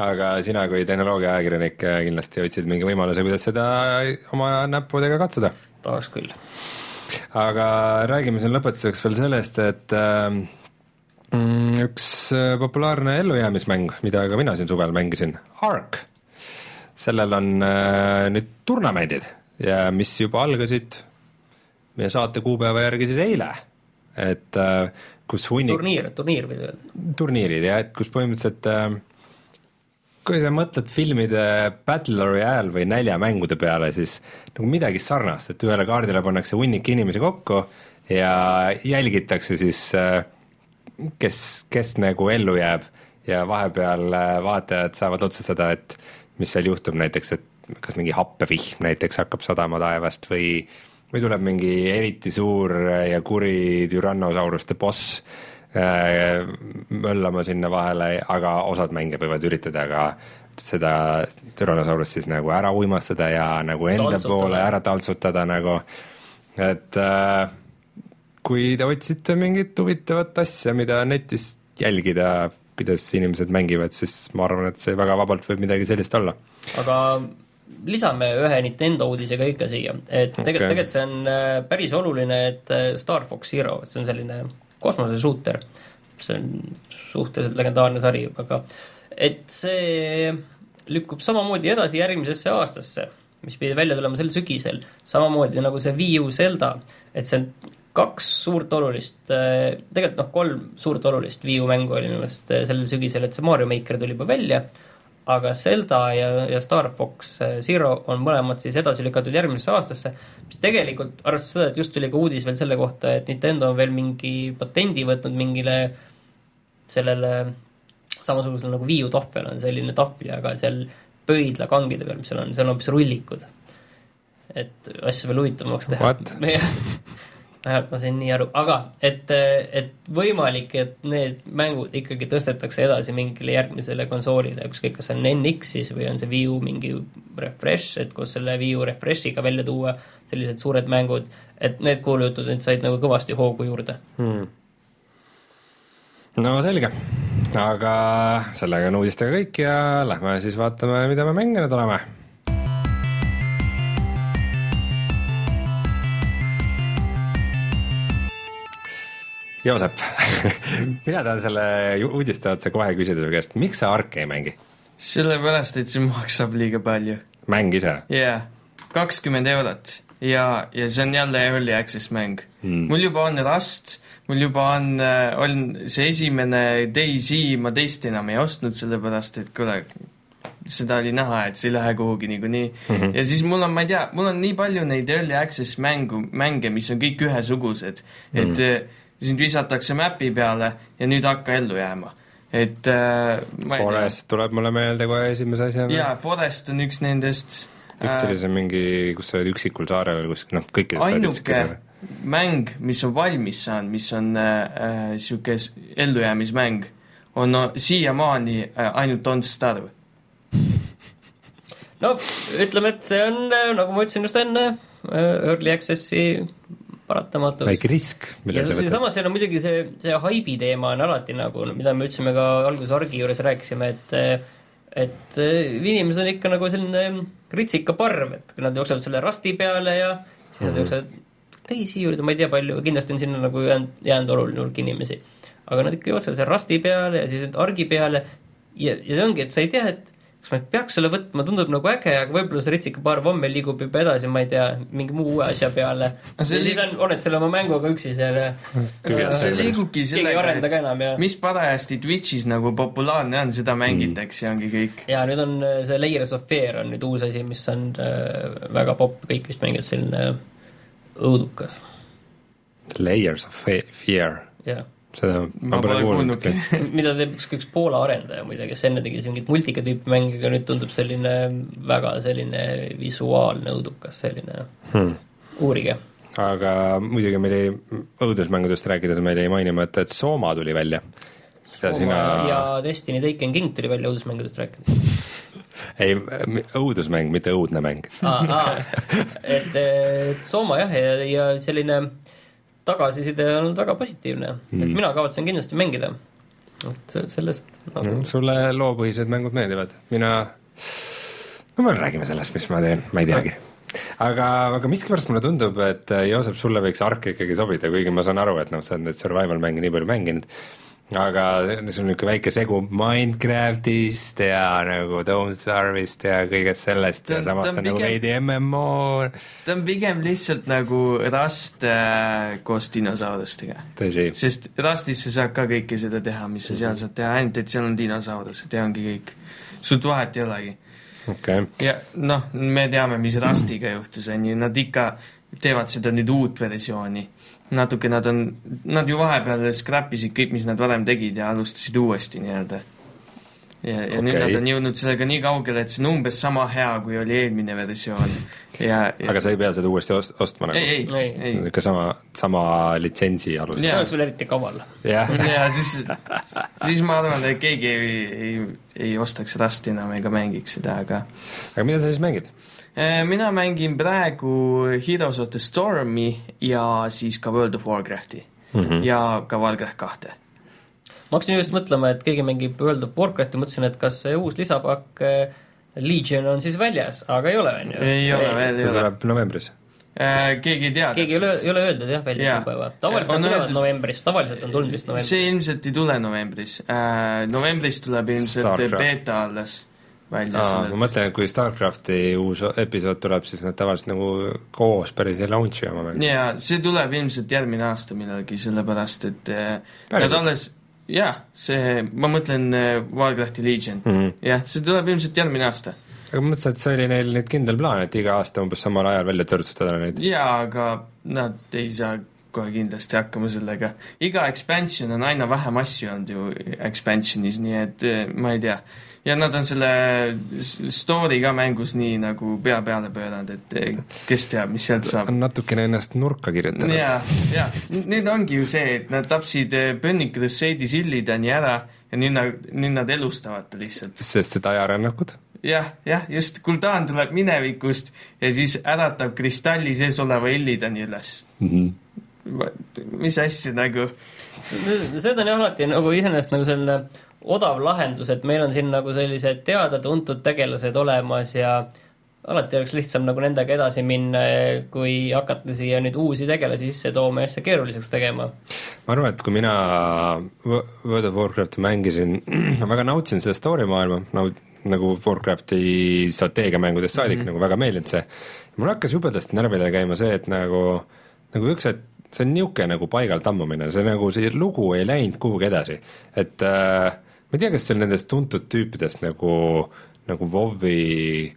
aga sina kui tehnoloogiaajakirjanik kindlasti otsid mingi võimaluse, kuidas seda oma näppudega katsuda? tahaks küll. aga räägime siin lõpetuseks veel sellest, et äh, üks populaarne ellujäämismäng, mida ka mina siin suvel mängisin, Ark, sellel on äh, nüüd turnamendid ja mis juba algasid meie saate kuupäeva järgi siis eile, et äh, kus hunnik turniir, turniir võid öelda? turniirid jah, et kus põhimõtteliselt äh, kui sa mõtled filmide Battle Royale või näljamängude peale, siis nagu midagi sarnast, et ühele kaardile pannakse hunnik inimesi kokku ja jälgitakse siis, äh, kes, kes nagu ellu jääb. Ja vahepeal äh, vaatajad saavad otsustada, et mis seal juhtub, näiteks et kas mingi happevihm näiteks hakkab sadama taevast või, või tuleb mingi eriti suur ja kuri türannosauruste boss möllama sinna vahele, aga osad mängijad võivad üritada ka seda Tyrannosaurust siis nagu ära uimastada ja nagu enda taltsutada. poole ära taltsutada nagu, et äh, kui te otsite mingit huvitavat asja, mida netist jälgida, kuidas inimesed mängivad, siis ma arvan, et see väga vabalt võib midagi sellist olla. aga lisame ühe Nintendo uudise ka ikka siia, et tegelikult okay., tegelikult see on äh, päris oluline, et Star Fox Zero, et see on selline kosmoseshooter, see on suhteliselt legendaarne sari ka, et see lükkub samamoodi edasi järgmisesse aastasse, mis pidi välja tulema sel sügisel, samamoodi nagu see Wii U Zelda, et see on kaks suurt olulist, tegelikult noh, kolm suurt olulist Wii U mängu oli minu meelest sellel sügisel, et see Mario Maker tuli juba välja, aga Zelda ja, ja Star Fox Zero on mõlemad siis edasi lükatud järgmisesse aastasse, mis tegelikult, arvestades seda, et just tuli ka uudis veel selle kohta, et Nintendo on veel mingi patendi võtnud mingile sellele samasugusele nagu Wii U tahvel on selline tahvli, aga seal pöidlakangide peal, mis seal on, seal on hoopis rullikud. et asja veel huvitavamaks teha. vähemalt ma sain nii aru, aga et, et võimalik, et need mängud ikkagi tõstetakse edasi mingile järgmisele konsoolile, ükskõik, kas see on NX siis või on see Wii U mingi refresh, et koos selle Wii U refresh'iga välja tuua sellised suured mängud, et need kuulujutud nüüd said nagu kõvasti hoogu juurde. Hmm.. no selge, aga sellega on uudistega kõik ja lähme siis vaatame, mida me mänginud oleme Joosep mina tahan selle uudiste otsa kohe küsida su käest, miks sa Arki ei mängi? sellepärast, et see maksab liiga palju. mäng ise? jaa kakskümmend eurot ja, ja see on jälle early access mäng hmm.. mul juba on Rust, mul juba on, äh, on see esimene DayZ, ma teist enam ei ostnud, sellepärast et kuule, seda oli näha, et see ei lähe kuhugi niikuinii mm. -hmm. ja siis mul on, ma ei tea, mul on nii palju neid early access mängu, mänge, mis on kõik ühesugused, et mm -hmm sind visatakse mäpi peale ja nüüd hakka ellu jääma. et äh, Forest tuleb mulle meelde kohe esimese asjana. jaa, Forest on üks nendest. üks oli see mingi, kus sa oled üksikul saarel või kuskil, noh, kõikides ainuke mäng, mis on valmis saanud, mis on niisugune äh, äh, ellujäämismäng, on no, siiamaani äh, ainult Don't Starve no ütleme, et see on, äh, nagu ma ütlesin just enne, äh, Early Access'i paratamatus. väike risk, mille sa võtad. samas seal on muidugi see, see haibi teema on alati nagu, mida me ütlesime ka alguses Argi juures rääkisime, et et inimesed on ikka nagu selline ritsikaparv, et kui nad jooksevad selle rasti peale ja siis nad mm -hmm. jooksevad teisi juurde, ma ei tea palju, kindlasti on sinna nagu jäänud, jäänud oluline hulk inimesi. aga nad ikka jooksevad selle rasti peale ja siis argi peale ja, ja see ongi, et sa ei tea, et kas ma peaks selle võtma, tundub nagu äge, aga võib-olla see ritsike paar vomme liigub juba edasi, ma ei tea, mingi muu uue asja peale. ja see siis on, oled selle oma mänguga üksi seal ja see liigubki keegi ei arenda ka sellega, enam ja et mis parajasti Twitch'is nagu populaarne on, seda mängitakse ja ongi kõik. ja nüüd on äh, see Layers of Fear on nüüd uus asi, mis on äh, väga popp, kõik vist mängivad selline õudukas, Layers of fe- Fear, jah seda ma pole kuulnudki. mida teeb ükskõik üks Poola arendaja muide, kes enne tegi mingit multika tüüpi mänge, aga nüüd tundub selline väga selline visuaalne õudukas, selline hmm.. uurige. aga muidugi meil ei, õudusmängudest rääkides meil jäi mainimata, et Soma tuli välja. seda sina, ja Destiny Taken King tuli välja õudusmängudest rääkides ei, õudusmäng, mitte õudne mäng. et, et Sooma jah, ja, ja selline tagasiside on olnud väga positiivne mm., et mina kavatsen kindlasti mängida. et sellest nagu Mm, sulle loopõhised mängud meeldivad, mina, no me räägime sellest, mis ma teen, ma ei teagi. aga, aga miskipärast mulle tundub, et äh, Joosep, sulle võiks Ark ikkagi sobida, kuigi ma saan aru, et noh, sa oled neid survival mänge nii palju mänginud, aga see on niisugune väike segu Minecraftist ja nagu Don't Starve'ist ja kõigest sellest Ta ja samas ta on nagu veidi MMO, ta on pigem lihtsalt nagu Rust äh, koos dinosaurustega. sest Rustis sa saad ka kõike seda teha, mis sa seal saad teha, ainult et seal on dinosaurused ja ongi kõik. sult vahet ei olegi. okay., ja noh, me teame, mis Rustiga juhtus, on ju, nad ikka teevad seda nüüd uut versiooni. Natuke nad on, nad ju vahepeal scrap isid kõik, mis nad varem tegid ja alustasid uuesti nii-öelda. ja, ja okay. nüüd nad on jõudnud sellega nii kaugele, et see on umbes sama hea, kui oli eelmine versioon. ja, ja aga sa ei pea seda uuesti ost-, ostma nagu? ei, ei, Ei. ikka sama, sama litsentsi alusel? see oleks veel eriti kaval. jah, ja siis, siis ma arvan, et keegi ei, ei, ei ostaks Rusti enam ega mängiks seda, aga aga mida sa siis mängid? Eh, mina mängin praegu Heroes of the Stormi ja siis ka World of Warcrafti mm. -hmm. ja ka Warcraft kahte. ma hakkasin just mõtlema, et keegi mängib World of Warcrafti, mõtlesin, et kas see uus lisapakk äh, Legion on siis väljas, aga ei ole, on ju. ei ole veel, see ei ole. tuleb novembris. keegi ei tea. keegi ei ole, ei ole öeldud jah, välja Jaa. kuupäeva. tavaliselt On nad tulevad öeldud- novembris, tavaliselt on tulnud vist novembris. see ilmselt ei tule novembris äh,. novembris tuleb ilmselt Starcraft. beeta alles välja ma mõtlen, et kui Starcrafti uus episood tuleb, siis nad tavaliselt nagu koos päris ei launch'i oma mängu. ja see tuleb ilmselt järgmine aasta millalgi, sellepärast et äh, Päriselt? nad alles, jah, see, ma mõtlen äh, Warcrafti Legion mm. -hmm. jah, see tuleb ilmselt järgmine aasta. aga ma mõtlesin, et see oli neil nüüd kindel plaan, et iga aasta umbes samal ajal välja törtsutada neid. jaa, aga nad ei saa kohe kindlasti hakkama sellega. iga expansion on aina vähem asju olnud ju expansionis, nii et eh, ma ei tea. Ja nad on selle story ka mängus nii nagu pea peale pööranud, et eh, kes teab, mis sealt saab. on natukene ennast nurka kirjutanud. jaa, jaa, nüüd ongi ju see, et nad tapsid eh, Burning Crusade'i Sillidani ära ja nüüd nad, nüüd nad elustavad ta lihtsalt. sest et ajarännakud. jah, jah, just, Gul'dan tuleb minevikust ja siis äratab kristalli sees oleva Illidani üles. mis asja nagu, seda on jah alati nagu iseenesest nagu selline odav lahendus, et meil on siin nagu sellised teada-tuntud tegelased olemas ja alati oleks lihtsam nagu nendega edasi minna, kui hakata siia nüüd uusi tegelasi sisse tooma ja asja keeruliseks tegema. ma arvan, et kui mina Wo- World of Warcrafti mängisin, ma väga nautisin seda story maailma, naud-, nagu Warcrafti strateegiamängudest saadik mm -hmm. nagu väga meeldinud see. mul hakkas jubedasti närvidele käima see, et nagu, nagu üks hetk, see on niisugune nagu paigal tammumine, see nagu, see lugu ei läinud kuhugi edasi. et äh, ma ei tea, kas seal nendest tuntud tüüpidest nagu, nagu WoW-i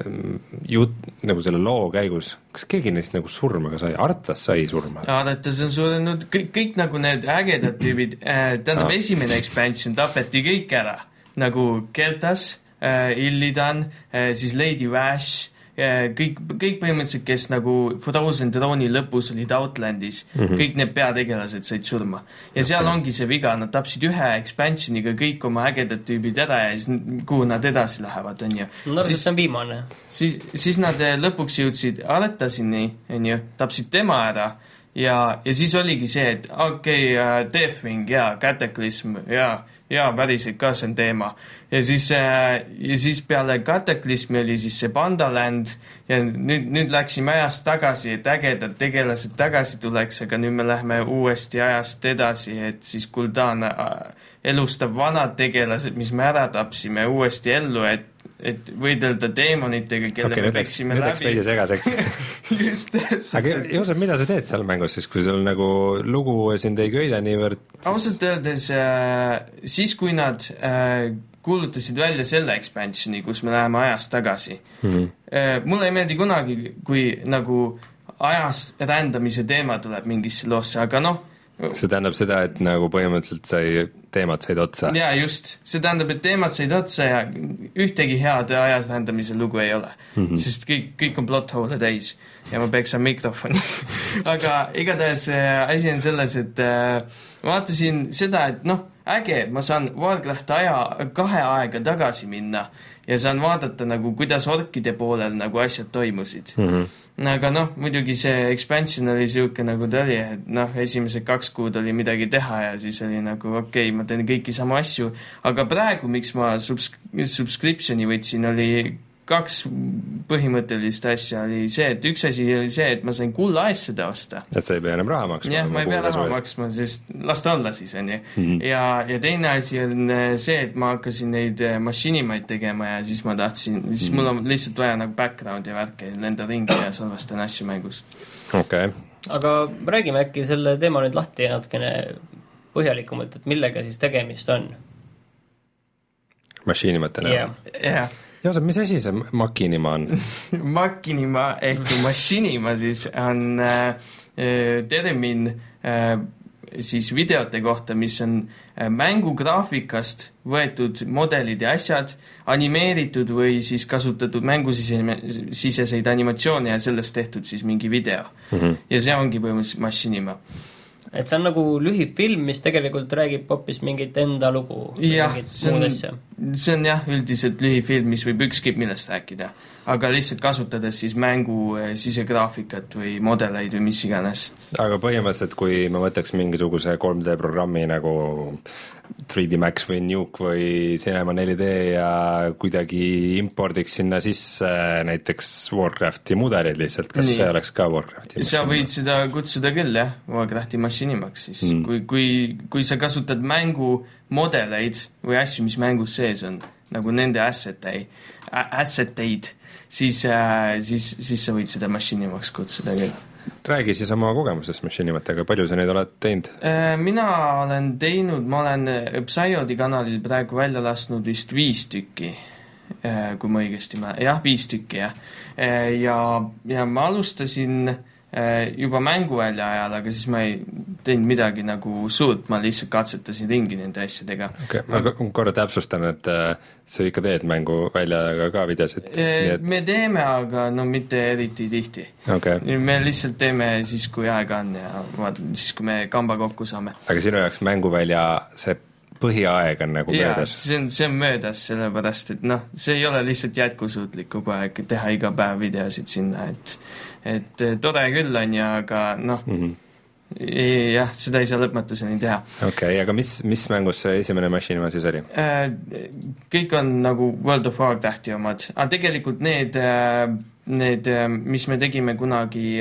ähm, jutt, nagu selle loo käigus, kas keegi neist nagu surma ka sai, Artas sai surma? Aadates on surnud kõik, kõik nagu need ägedad tüübid äh,, tähendab Aa. esimene expansion tapeti kõik ära, nagu Keltas äh,, Illidan äh,, siis Lady Vash kõik, kõik põhimõtteliselt, kes nagu Frozen Throne'i lõpus olid Outlandis mm, -hmm. kõik need peategelased said surma. ja seal Okei. ongi see viga, nad tapsid ühe expansioniga kõik oma ägedad tüübid ära ja siis kuhu nad edasi lähevad, on ju. no et see on viimane. siis, siis nad eh, lõpuks jõudsid Artasini, onju, tapsid tema ära ja, ja siis oligi see, et okei okay,, Deathwing ja Cataclysm ja, ja päriselt ka see on teema. ja siis, ja siis peale Cataclysmi oli siis see Pandaland ja nüüd, nüüd läksime ajast tagasi, et ägedad tegelased tagasi tuleks, aga nüüd me lähme uuesti ajast edasi, et siis Gul'dan äh, elustab vanad tegelased, mis me ära tapsime, uuesti ellu, et et võidelda teemonitega, kelle okei, me nüüd läks, peksime nüüd läks veidi läbi. segaseks. just aga täpselt. Joosep, mida sa teed seal mängus siis, kui sul nagu lugu sind ei köida niivõrd? ausalt öeldes äh, siis, kui nad äh, kuulutasid välja selle expansioni, kus me läheme ajas tagasi Mhm. äh,, mulle ei meeldi kunagi, kui nagu ajas rändamise teema tuleb mingisse loosse, aga noh, see tähendab seda, et nagu põhimõtteliselt sai, teemad said otsa. jaa, just, see tähendab, et teemad said otsa ja ühtegi head ajas rändamise lugu ei ole mm. -hmm. sest kõik, kõik on plot hole'e täis ja ma peksan mikrofoni. aga igatahes äh, asi on selles, et äh, vaatasin seda, et noh, äge, ma saan Warcrafti aja, kahe aega tagasi minna ja saan vaadata nagu, kuidas orkide poolel nagu asjad toimusid Mm -hmm. aga noh, muidugi see expansion oli niisugune, nagu ta oli, et noh, esimesed kaks kuud oli midagi teha ja siis oli nagu okei okay,, ma teen kõiki samu asju, aga praegu, miks ma subs-, subscription'i võtsin, oli kaks põhimõttelist asja, oli see, et üks asi oli see, et ma sain kulla asjade osta. et sa ei pea enam raha maksma. jah, ma ei pea raha. maksma, sest las ta olla siis, on ju. ja, ja teine asi on äh, see, et ma hakkasin neid äh, mašinimaid tegema ja siis ma tahtsin, siis mul on lihtsalt vaja nagu background'i ja värki, lendan ringi ja salvestan asju mängus. okei, aga räägime äkki selle teema nüüd lahti natukene põhjalikumalt, et millega siis tegemist on mašiinimõtte näol yeah.. jah, Joosep, mis asi see Makinima on? Makinima ehk Machinima siis on äh, äh, termin äh, siis videote kohta, mis on äh, mängugraafikast võetud modelid ja asjad, animeeritud või siis kasutatud mängusiseseid animatsioone ja sellest tehtud siis mingi video mm. -hmm. ja see ongi põhimõtteliselt Machinima. Et see on nagu lühifilm, mis tegelikult räägib hoopis mingit enda lugu jah, see on see on jah, üldiselt lühifilm, mis võib ükskõik millest rääkida, aga lihtsalt kasutades siis mängu äh, sisegraafikat või modeleid või mis iganes. Aga põhimõtteliselt, kui ma võtaks mingisuguse 3D programmi nagu 3D Max või Nuke või Cinema 4D ja kuidagi impordiks sinna sisse näiteks Warcrafti mudelid lihtsalt, kas Nii. see oleks ka Warcrafti? sa võid seda kutsuda küll jah, Warcrafti massinimaks siis mm., kui, kui, kui sa kasutad mängu modeleid või asju, mis mängus sees on, nagu nende asset ei, asset eid, siis äh,, siis, siis sa võid seda massinimaks kutsuda küll. Räägi siis oma kogemusest mašiinimatega, palju sa neid oled teinud? Äh, mina olen teinud, ma olen äh, Psyodi kanalil praegu välja lasknud vist viis tükki, kui ma õigesti mä-, jah, viis tükki jah. ja, ja ma alustasin äh, juba mänguvälja ajal, aga siis ma ei teinud midagi nagu suurt, ma lihtsalt katsetasin ringi nende asjadega. okei okay,, ma korra täpsustan, et äh, sa ikka teed mänguväljaga ka videosid, nii et me teeme, aga no mitte eriti tihti. okei okay., me lihtsalt teeme siis, kui aega on ja vaat- siis, kui me kamba kokku saame aga sinu jaoks mänguvälja see põhiaeg on nagu jaa, möödas? see on, see on möödas, sellepärast et noh, see ei ole lihtsalt jätkusuutlik kogu aeg teha iga päev videosid sinna, et et eh, tore küll on ju, aga noh mm. -hmm., jah, seda ei saa lõpmatuseni teha. okei okay,, aga mis, mis mängus see esimene mašinima siis oli? kõik on nagu World of Warcrafti omad, aga tegelikult need, need, mis me tegime kunagi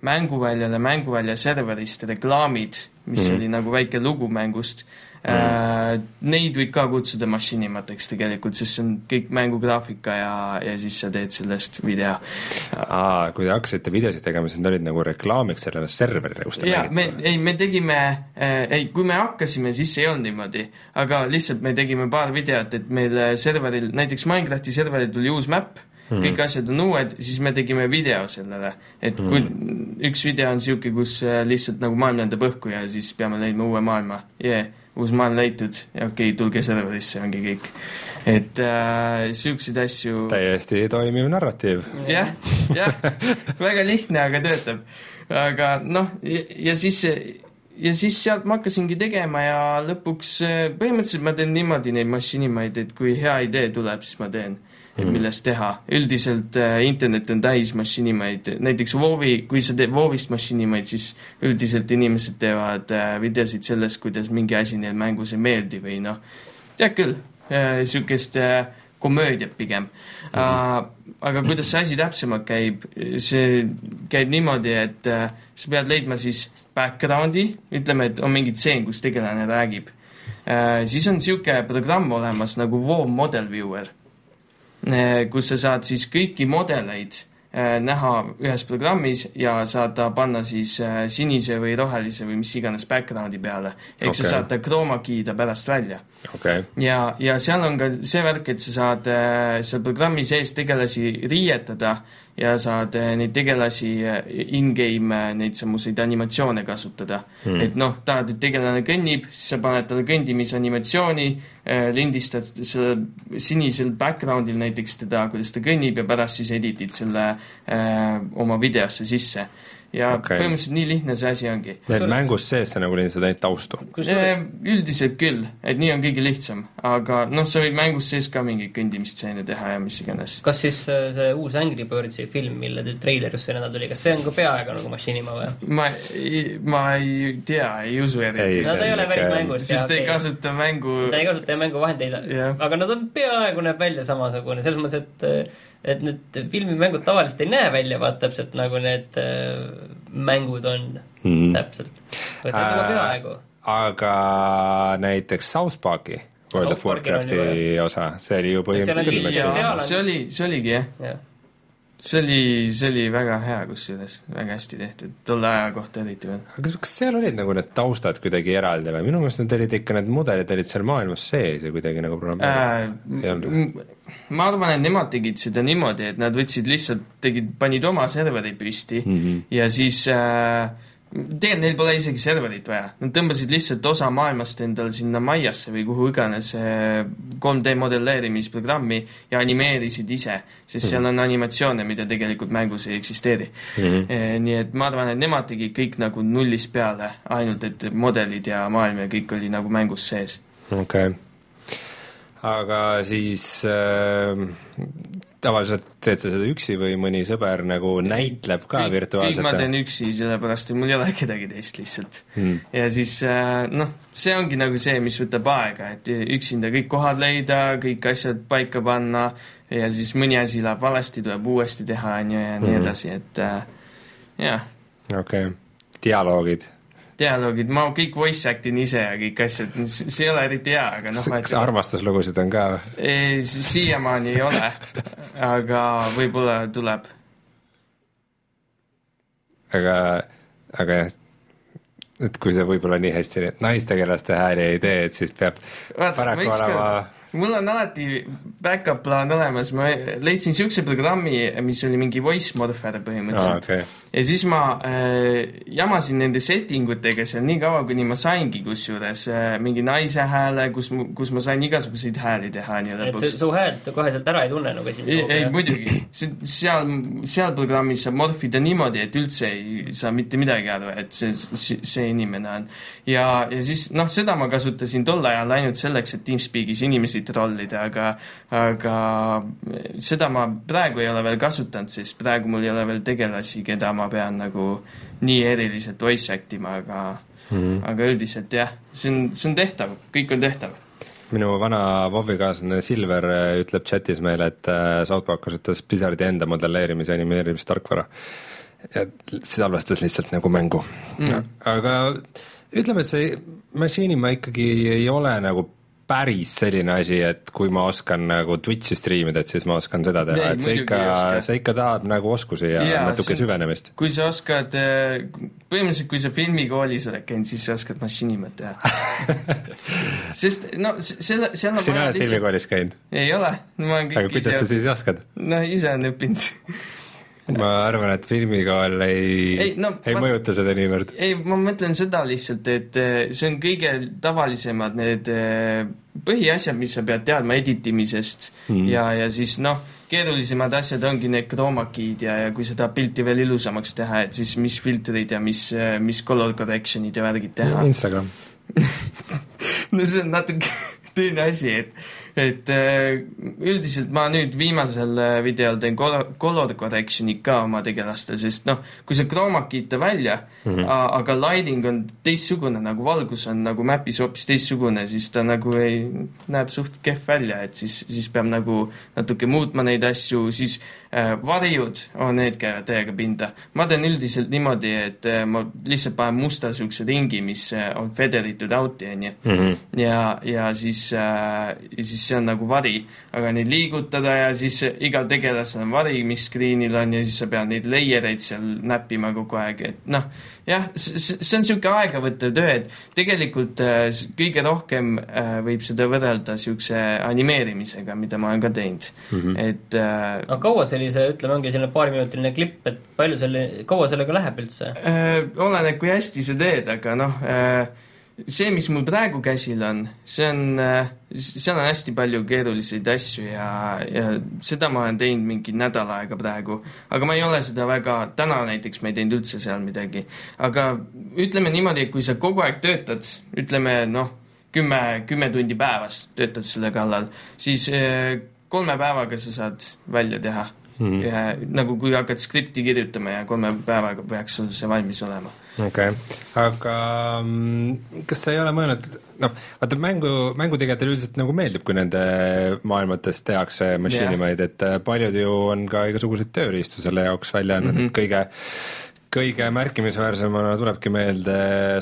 mänguväljale, mänguvälja serverist, reklaamid, mis mm. -hmm. oli nagu väike lugu mängust mm, neid võib ka kutsuda mašinimateks tegelikult, sest see on kõik mängugraafika ja, ja siis sa teed sellest video. aa, kui te hakkasite videosid tegema, siis need olid nagu reklaamiks sellele serverile, kus te jaa, me ei, me tegime äh,, ei, kui me hakkasime, siis ei olnud niimoodi, aga lihtsalt me tegime paar videot, et meil äh, serveril, näiteks Minecrafti serveril tuli uus map mm, -hmm. kõik asjad on uued, siis me tegime video sellele. et kui mm -hmm. üks video on niisugune, kus äh, lihtsalt nagu maailm lendab õhku ja siis peame leidma uue maailma, jee, uus maailm leitud ja okei okay,, tulge serverisse, ongi kõik. et äh, asju täiesti toimiv narratiiv. jah, jah, väga lihtne, aga töötab. aga noh, ja siis, ja siis sealt ma hakkasingi tegema ja lõpuks eh, põhimõtteliselt ma teen niimoodi neid mašinimaid, et kui hea idee tuleb, siis ma teen, et millest teha. üldiselt äh, internet on täis mašinimaid, näiteks Wovi, kui sa teed Wovist mašinimaid, siis üldiselt inimesed teevad äh, videosid sellest, kuidas mingi asi neile mängus ei meeldi või noh, tead küll, niisugust äh, komöödiat pigem mm. aga kuidas see asi täpsemalt käib, see käib niimoodi, et sa pead leidma siis background'i, ütleme, et on mingi tseen, kus tegelane räägib siis on niisugune programm olemas nagu WoW Model Viewer. Kus sa saad siis kõiki mudeleid äh, näha ühes programmis ja saad ta panna siis äh, sinise või rohelise või mis iganes background'i peale. ehk okay. sa saad ta chroma key'da pärast välja okay.. ja, ja seal on ka see värk, et sa saad seal programmi sees tegelasi riietada ja saad eh, neid tegelasi eh, in-game, eh, neid samuseid animatsioone kasutada. Hmm.. et noh, tahad, et tegelane kõnnib, siis sa paned talle kõndimisanimatsiooni, lindistad selle sinisel background'il näiteks teda, kuidas ta kõnnib ja pärast siis editid selle äh, oma videosse sisse ja okay. põhimõtteliselt nii lihtne see asi ongi. et mängus sees sa nagu lindistad ainult taustu? üldiselt küll, et nii on kõige lihtsam, aga noh, sa võid mängus sees ka mingeid kõndimisstseene teha ja mis iganes. kas siis äh, see uus Angry Birdsi film, mille treiler just see nädal tuli, kas see on ka peaaegu nagu Machinima või? ma, ma ei tea, ei usu eriti. no ta ei ole päris mängust. sest ta ei kasuta mängu ta ei kasuta mänguvahendeid, aga nad on peaaegu näeb välja samasugune, selles mõttes, et äh, et need filmimängud tavaliselt ei näe välja vaat täpselt nagu need äh, mängud on mm, täpselt. nagu äh, peaaegu. aga näiteks South Park'i World South of Warcrafti osa, see oli ju põhimõtteliselt küll. see oli, see oligi jah ja see oli, see oli väga hea kusjuures, väga hästi tehtud, tolle aja kohta eriti veel. kas, kas seal olid nagu need taustad kuidagi eraldi või, minu meelest need olid ikka, need mudelid olid seal maailmas sees ja kuidagi nagu programmeeritud äh,. ma arvan, et nemad tegid seda niimoodi, et nad võtsid lihtsalt, tegid, panid oma serveri püsti mm -hmm. ja siis äh, tegelikult neil pole isegi serverit vaja, nad tõmbasid lihtsalt osa maailmast endal sinna Mayasse või kuhu iganes 3D eh, modelleerimisprogrammi ja animeerisid ise, sest mm -hmm. seal on animatsioone, mida tegelikult mängus ei eksisteeri mm. -hmm. nii et ma arvan, et nemad tegid kõik nagu nullist peale, ainult et modelid ja maailm ja kõik oli nagu mängus sees. okei okay aga siis äh, tavaliselt teed sa seda üksi või mõni sõber nagu näitleb ka kõik, virtuaalselt? kõik ma teen üksi, sellepärast et mul ei ole kedagi teist lihtsalt hmm.. ja siis äh, noh, see ongi nagu see, mis võtab aega, et üksinda kõik kohad leida, kõik asjad paika panna ja siis mõni asi läheb valesti, tuleb uuesti teha, on ju, ja nii hmm. edasi, et äh, jah. okei okay., dialoogid dialoogid, ma kõik voice act in ise ja kõik asjad, see ei ole eriti hea, aga noh. kas armastuslugusid on ka või? siiamaani ei ole, aga võib-olla tuleb. aga, aga jah, et kui sa võib-olla nii hästi naistegelaste hääli ei tee, et siis peab paraku olema mul on alati back-up plaan olemas, ma leidsin niisuguse programmi, mis oli mingi voice morpher põhimõtteliselt oh,. Okay. Ja siis ma äh, jamasin nende setting utega seal nii kaua, kuni ma saingi kusjuures äh, mingi naise hääle, kus, kus ma sain igasuguseid hääli teha nii lõpuks. et su häält kohe sealt ära ei tunne nagu esimese hooga? ei, muidugi, seal, seal programmis saab morfida niimoodi, et üldse ei saa mitte midagi aru, et see, see inimene on. ja, ja siis noh, seda ma kasutasin tol ajal ainult selleks, et TeamSpeakis inimesi mingit rollida, aga aga seda ma praegu ei ole veel kasutanud, sest praegu mul ei ole veel tegelasi, keda ma pean nagu nii eriliselt voice act ima, aga mm -hmm. aga üldiselt jah, see on, see on tehtav, kõik on tehtav minu vana WoW-i kaaslane Silver äh, ütleb chatis meile, et äh, South Park kasutas Blizzardi enda modelleerimise ja animeerimistarkvara. ja salvestas lihtsalt nagu mängu mm.. aga ütleme, et see Machinima ikkagi ei ole nagu päris selline asi, et kui ma oskan nagu Twitch'i striimida, et siis ma oskan seda teha, et see ikka, see ikka tahab nagu oskusi ja, ja natuke süvenemist. kui sa oskad, eh, põhimõtteliselt kui sa filmikoolis oled käinud, siis sa oskad massinimat teha sest no selle, seal on sina oled lihtsalt... filmikoolis käinud? ei ole, ma olen kõik aga kuidas sa siis oskad? no ise olen õppinud ma arvan, et filmikool ei, ei, no, ei ma, mõjuta seda niivõrd. ei, ma mõtlen seda lihtsalt, et eh, see on kõige tavalisemad need eh, põhiasjad, mis sa pead teadma editimisest mm. ja, ja siis noh, keerulisemad asjad ongi need chroma key'd ja, ja kui tahad pilti veel ilusamaks teha, et siis mis filtrid ja mis, eh, mis color correction'id ja värgid teha. Instagram no see on natuke teine asi, et et äh, üldiselt ma nüüd viimasel äh, videol teen color, color correction'i ka oma tegelastel, sest noh, kui sa chroma key'ta välja mm, -hmm. aga lighting on teistsugune, nagu valgus on nagu map'is hoopis teistsugune, siis ta nagu ei, näeb suht kehv välja, et siis, siis peab nagu natuke muutma neid asju, siis Äh, varjud, oh need käivad täiega pinda. ma teen üldiselt niimoodi, et äh, ma lihtsalt panen musta niisuguse ringi, mis äh, on federitud out'i, on ju. Mhm. ja, ja siis äh,, siis see on nagu vari. aga neid liigutada ja siis igal tegelasel on vari, mis screen'il on ja siis sa pead neid layer eid seal näppima kogu aeg, et noh, jah, see on niisugune aegavõttev töö, et tegelikult äh, kõige rohkem äh, võib seda võrrelda niisuguse animeerimisega, mida ma olen ka teinud mm. -hmm. et äh, aga kaua sellise, ütleme, ongi selline paariminutiline klipp, et palju selle, kaua sellega läheb üldse äh,? oleneb, kui hästi sa teed, aga noh äh,, see, mis mul praegu käsil on, see on, seal on hästi palju keeruliseid asju ja, ja seda ma olen teinud mingi nädal aega praegu. aga ma ei ole seda väga, täna näiteks ma ei teinud üldse seal midagi. aga ütleme niimoodi, et kui sa kogu aeg töötad, ütleme noh, kümme, kümme tundi päevas töötad selle kallal, siis eh, kolme päevaga sa saad välja teha mm. -hmm. ja nagu kui hakkad skripti kirjutama ja kolme päevaga peaks sul see valmis olema okei okay., aga mm, kas sa ei ole mõelnud, noh, vaata mängu, mängutegijatel üldiselt nagu meeldib, kui nende maailmates tehakse mašinimaid yeah., et äh, paljud ju on ka igasuguseid tööriistu selle jaoks välja andnud mm, -hmm. et kõige kõige märkimisväärsemana tulebki meelde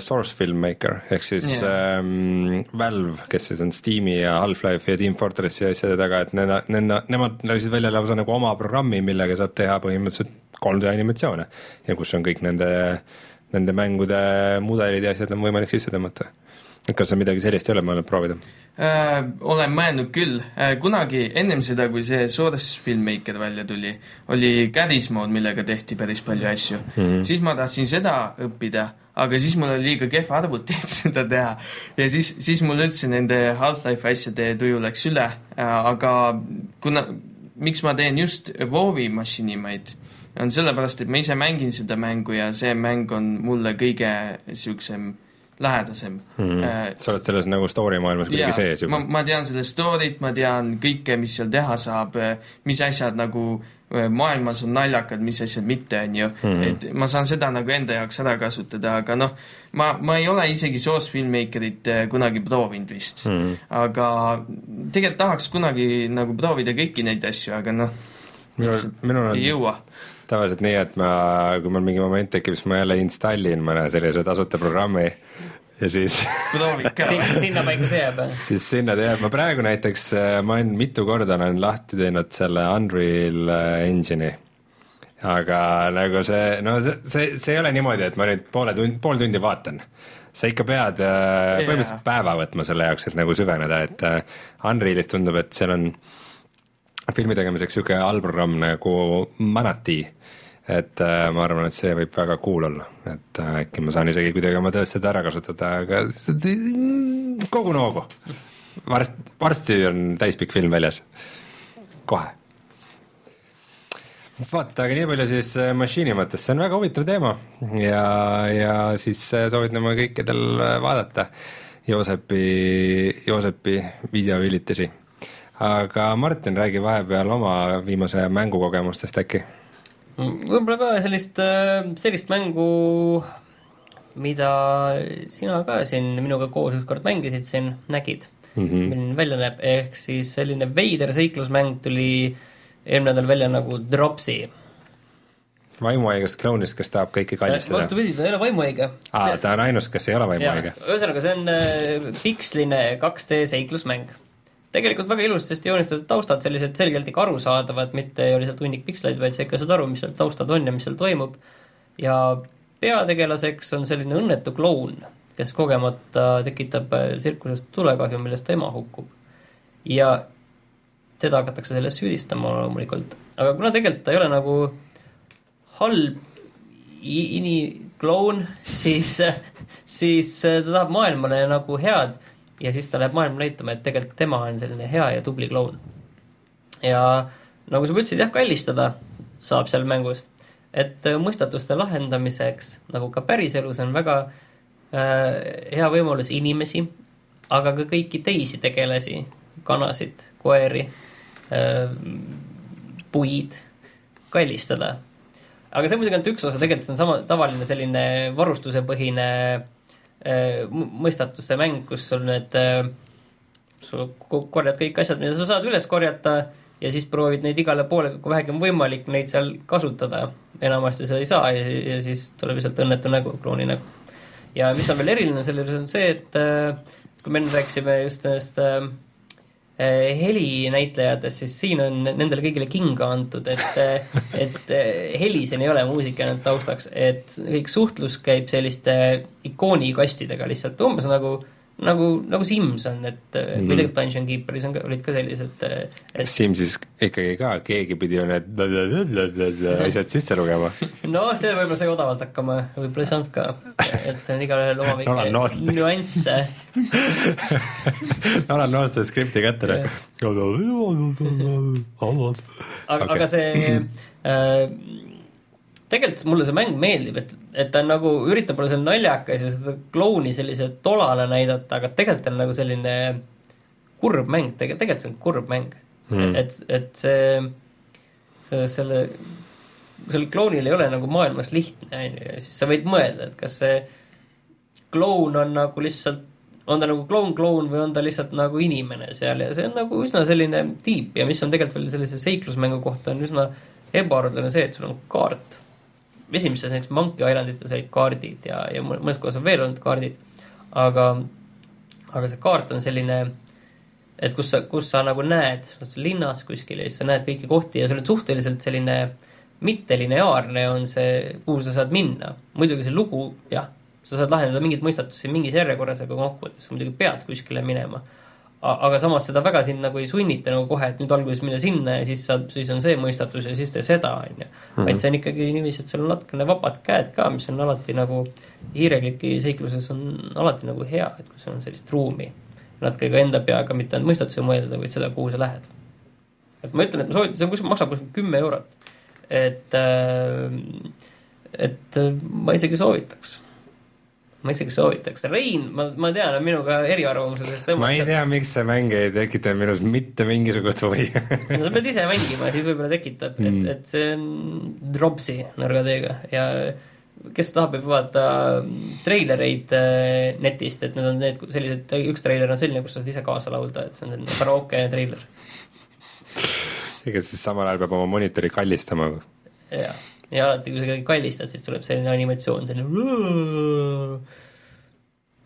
Source Filmmaker ehk siis yeah. ähm, Valve, kes siis on Steam'i ja Half-Life'i ja Team Fortressi asjade taga, et need, need, nemad lasid välja lausa nagu oma programmi, millega saab teha põhimõtteliselt 3D animatsioone ja kus on kõik nende äh, nende mängude mudelid ja asjad on võimalik sisse tõmmata. et kas sa midagi sellist ei ole mõelnud proovida äh,? olen mõelnud küll äh,, kunagi ennem seda, kui see Source Filmmaker välja tuli, oli Garry's Mode, millega tehti päris palju asju mm. -hmm. siis ma tahtsin seda õppida, aga siis mul oli liiga kehv arvuti, et seda teha. ja siis, siis mul üldse nende Half-Life asjade tuju läks üle äh,, aga kuna, miks ma teen just WoW-i mašinimaid on sellepärast, et ma ise mängin seda mängu ja see mäng on mulle kõige niisugusem lähedasem mm. -hmm. sa oled selles nagu story maailmas kuidagi sees juba? ma tean seda story't, ma tean kõike, mis seal teha saab, äh, mis asjad nagu äh, maailmas on naljakad, mis asjad mitte, on ju mm. -hmm. et ma saan seda nagu enda jaoks ära kasutada, aga noh, ma, ma ei ole isegi Source Filmmakerit kunagi proovinud vist mm. -hmm. aga tegelikult tahaks kunagi nagu proovida kõiki neid asju, aga noh, ei jõua tavaliselt nii, et ma, kui mul mingi moment tekib, siis ma jälle installin mõne sellise tasuta programmi ja siis sinnapaika see jääb? siis sinna ta jääb, ma praegu näiteks, äh, ma olen mitu korda olen lahti teinud selle Unreal äh, Engine'i. aga nagu see, no see, see, see ei ole niimoodi, et ma nüüd poole tund, pool tundi vaatan. sa ikka pead yeah. Äh, põhimõtteliselt päeva võtma selle jaoks, et nagu süveneda, et Unrealis tundub, et seal on filmi tegemiseks niisugune allprogramm nagu Manatee et äh, ma arvan, et see võib väga cool olla, et äh, äkki ma saan isegi kuidagi oma töös seda ära kasutada, aga kogu noogu. varsti, varsti on täispikk film väljas, kohe. vaata, aga nii palju siis äh, mašiinimatest, see on väga huvitav teema ja, ja siis äh, soovitame kõikidel äh, vaadata Joosepi, Joosepi videoülitisi. Aga Martin, räägi vahepeal oma viimase mängukogemustest äkki võib-olla ka sellist, äh, sellist mängu, mida sina ka siin minuga koos ükskord mängisid siin, nägid mm, -hmm. milline välja näeb, ehk siis selline veider seiklusmäng tuli eelmine nädal välja nagu Dropsy vaimuhaigest klounist, kes tahab kõiki kallistada. vastupidi, ta ei ole vaimuhaige. aa, ta on ainus, kes ei ole vaimuhaige. ühesõnaga, see on äh, piksline 2D seiklusmäng tegelikult väga ilusasti joonistatud taustad, sellised selgelt ikka arusaadavad, mitte ei ole lihtsalt hunnik piksleid, vaid sa ikka saad aru, mis seal taustad on ja mis seal toimub. ja peategelaseks on selline õnnetu kloun, kes kogemata tekitab äh, tsirkusest tulekahju, millest ta ema hukkub. ja teda hakatakse selles süüdistama loomulikult, aga kuna tegelikult ta ei ole nagu halb inikloun, siis, siis ta tahab maailmale nagu head ja siis ta läheb maailma näitama, et tegelikult tema on selline hea ja tubli kloun. ja nagu sa ütlesid, jah, kallistada saab seal mängus, et äh, mõistatuste lahendamiseks, nagu ka päriselus, on väga äh, hea võimalus inimesi, aga ka kõiki teisi tegelasi, kanasid, koeri äh,, puid, kallistada. aga see muidugi ainult üks osa, tegelikult see on sama tavaline selline varustusepõhine äh, mõistatuste mäng, kus sul need, äh, sul korjad kõik asjad, mida sa saad üles korjata ja siis proovid neid igale poole, kui vähegi on võimalik neid seal kasutada. enamasti seda ei saa ja, ja siis tuleb lihtsalt õnnetu nägu, klooni nägu. ja mis on veel eriline selle juures, on see, et äh, kui me enne rääkisime just nendest äh, äh, helinäitlejatest, siis siin on nendele kõigile kinga antud, et, et heliseni ei ole muusika ainult taustaks, et kõik suhtlus käib selliste ikoonikastidega lihtsalt, umbes nagu nagu, nagu Sims on, et mm -hmm. või tegelikult Dungeon Keeperis on ka, olid ka sellised et Simsis ikkagi ka keegi pidi ju need asjad sisse lugema. No see võib-olla sai odavalt hakkama, võib-olla ei saanud ka, et see on igalühel oma väike nüanss Alan Noot sai skripti kätte. Aga, aga see äh, tegelikult mulle see mäng meeldib, et, et ta nagu, üritab olla selline naljakas ja seda klouni sellise tolale näidata, aga tegelikult on nagu selline kurb mäng, tegelikult, tegelikult see on kurb mäng. Mm.. et, et see, see, selle, sellel klounil ei ole nagu maailmas lihtne, on ju, ja siis sa võid mõelda, et kas see kloun on nagu lihtsalt on ta nagu kloun-kloun või on ta lihtsalt nagu inimene seal ja see on nagu üsna selline tiip ja mis on tegelikult veel sellise seiklusmängu kohta on üsna ebaharuldane see, et sul on kaart esimeses näiteks Monkey Islandites olid kaardid ja, ja mõnes kohas on veel olnud kaardid, aga, aga see kaart on selline, et kus sa, kus sa nagu näed, linnas kuskil ja siis sa näed kõiki kohti ja sul on suhteliselt selline mittelineaarne on see, kuhu sa saad minna. muidugi see lugu, jah, sa saad lahendada mingeid mõistatusi mingis järjekorras, aga kokkuvõttes sa muidugi pead kuskile minema aga samas seda väga sind nagu ei sunnita nagu kohe, et nüüd alguses mine sinna ja siis saab, siis on see mõistatus ja siis tee seda, on ju. Mhm. vaid see on ikkagi niiviisi, et sul on natukene vabad käed ka, mis on alati nagu hiirekliki seikluses on alati nagu hea, et kui sul on sellist ruumi. natuke ka enda peaga mitte ainult mõistatusi mõelda, vaid seda, kuhu sa lähed. et ma ütlen, et ma soovitan, see on kuskil, maksab kuskil kümme eurot. et, äh, et ma isegi soovitaks ma isegi soovitaks, Rein, ma, ma tean, on minuga eriarvamusel, sest tema ma ei tea, miks see mäng ei tekita minus mitte mingisugust huvi no sa pead ise mängima, siis võib-olla tekitab mm., et, et see on Dropsi nõrga teega ja kes tahab, võib vaadata treilereid äh, netist, et need on need sellised, üks treiler on selline, kus sa saad ise kaasa laulda, et see on selline karaoke treiler. ega siis samal ajal peab oma monitori kallistama. jah ja alati, kui sa kedagi kallistad, siis tuleb selline animatsioon, selline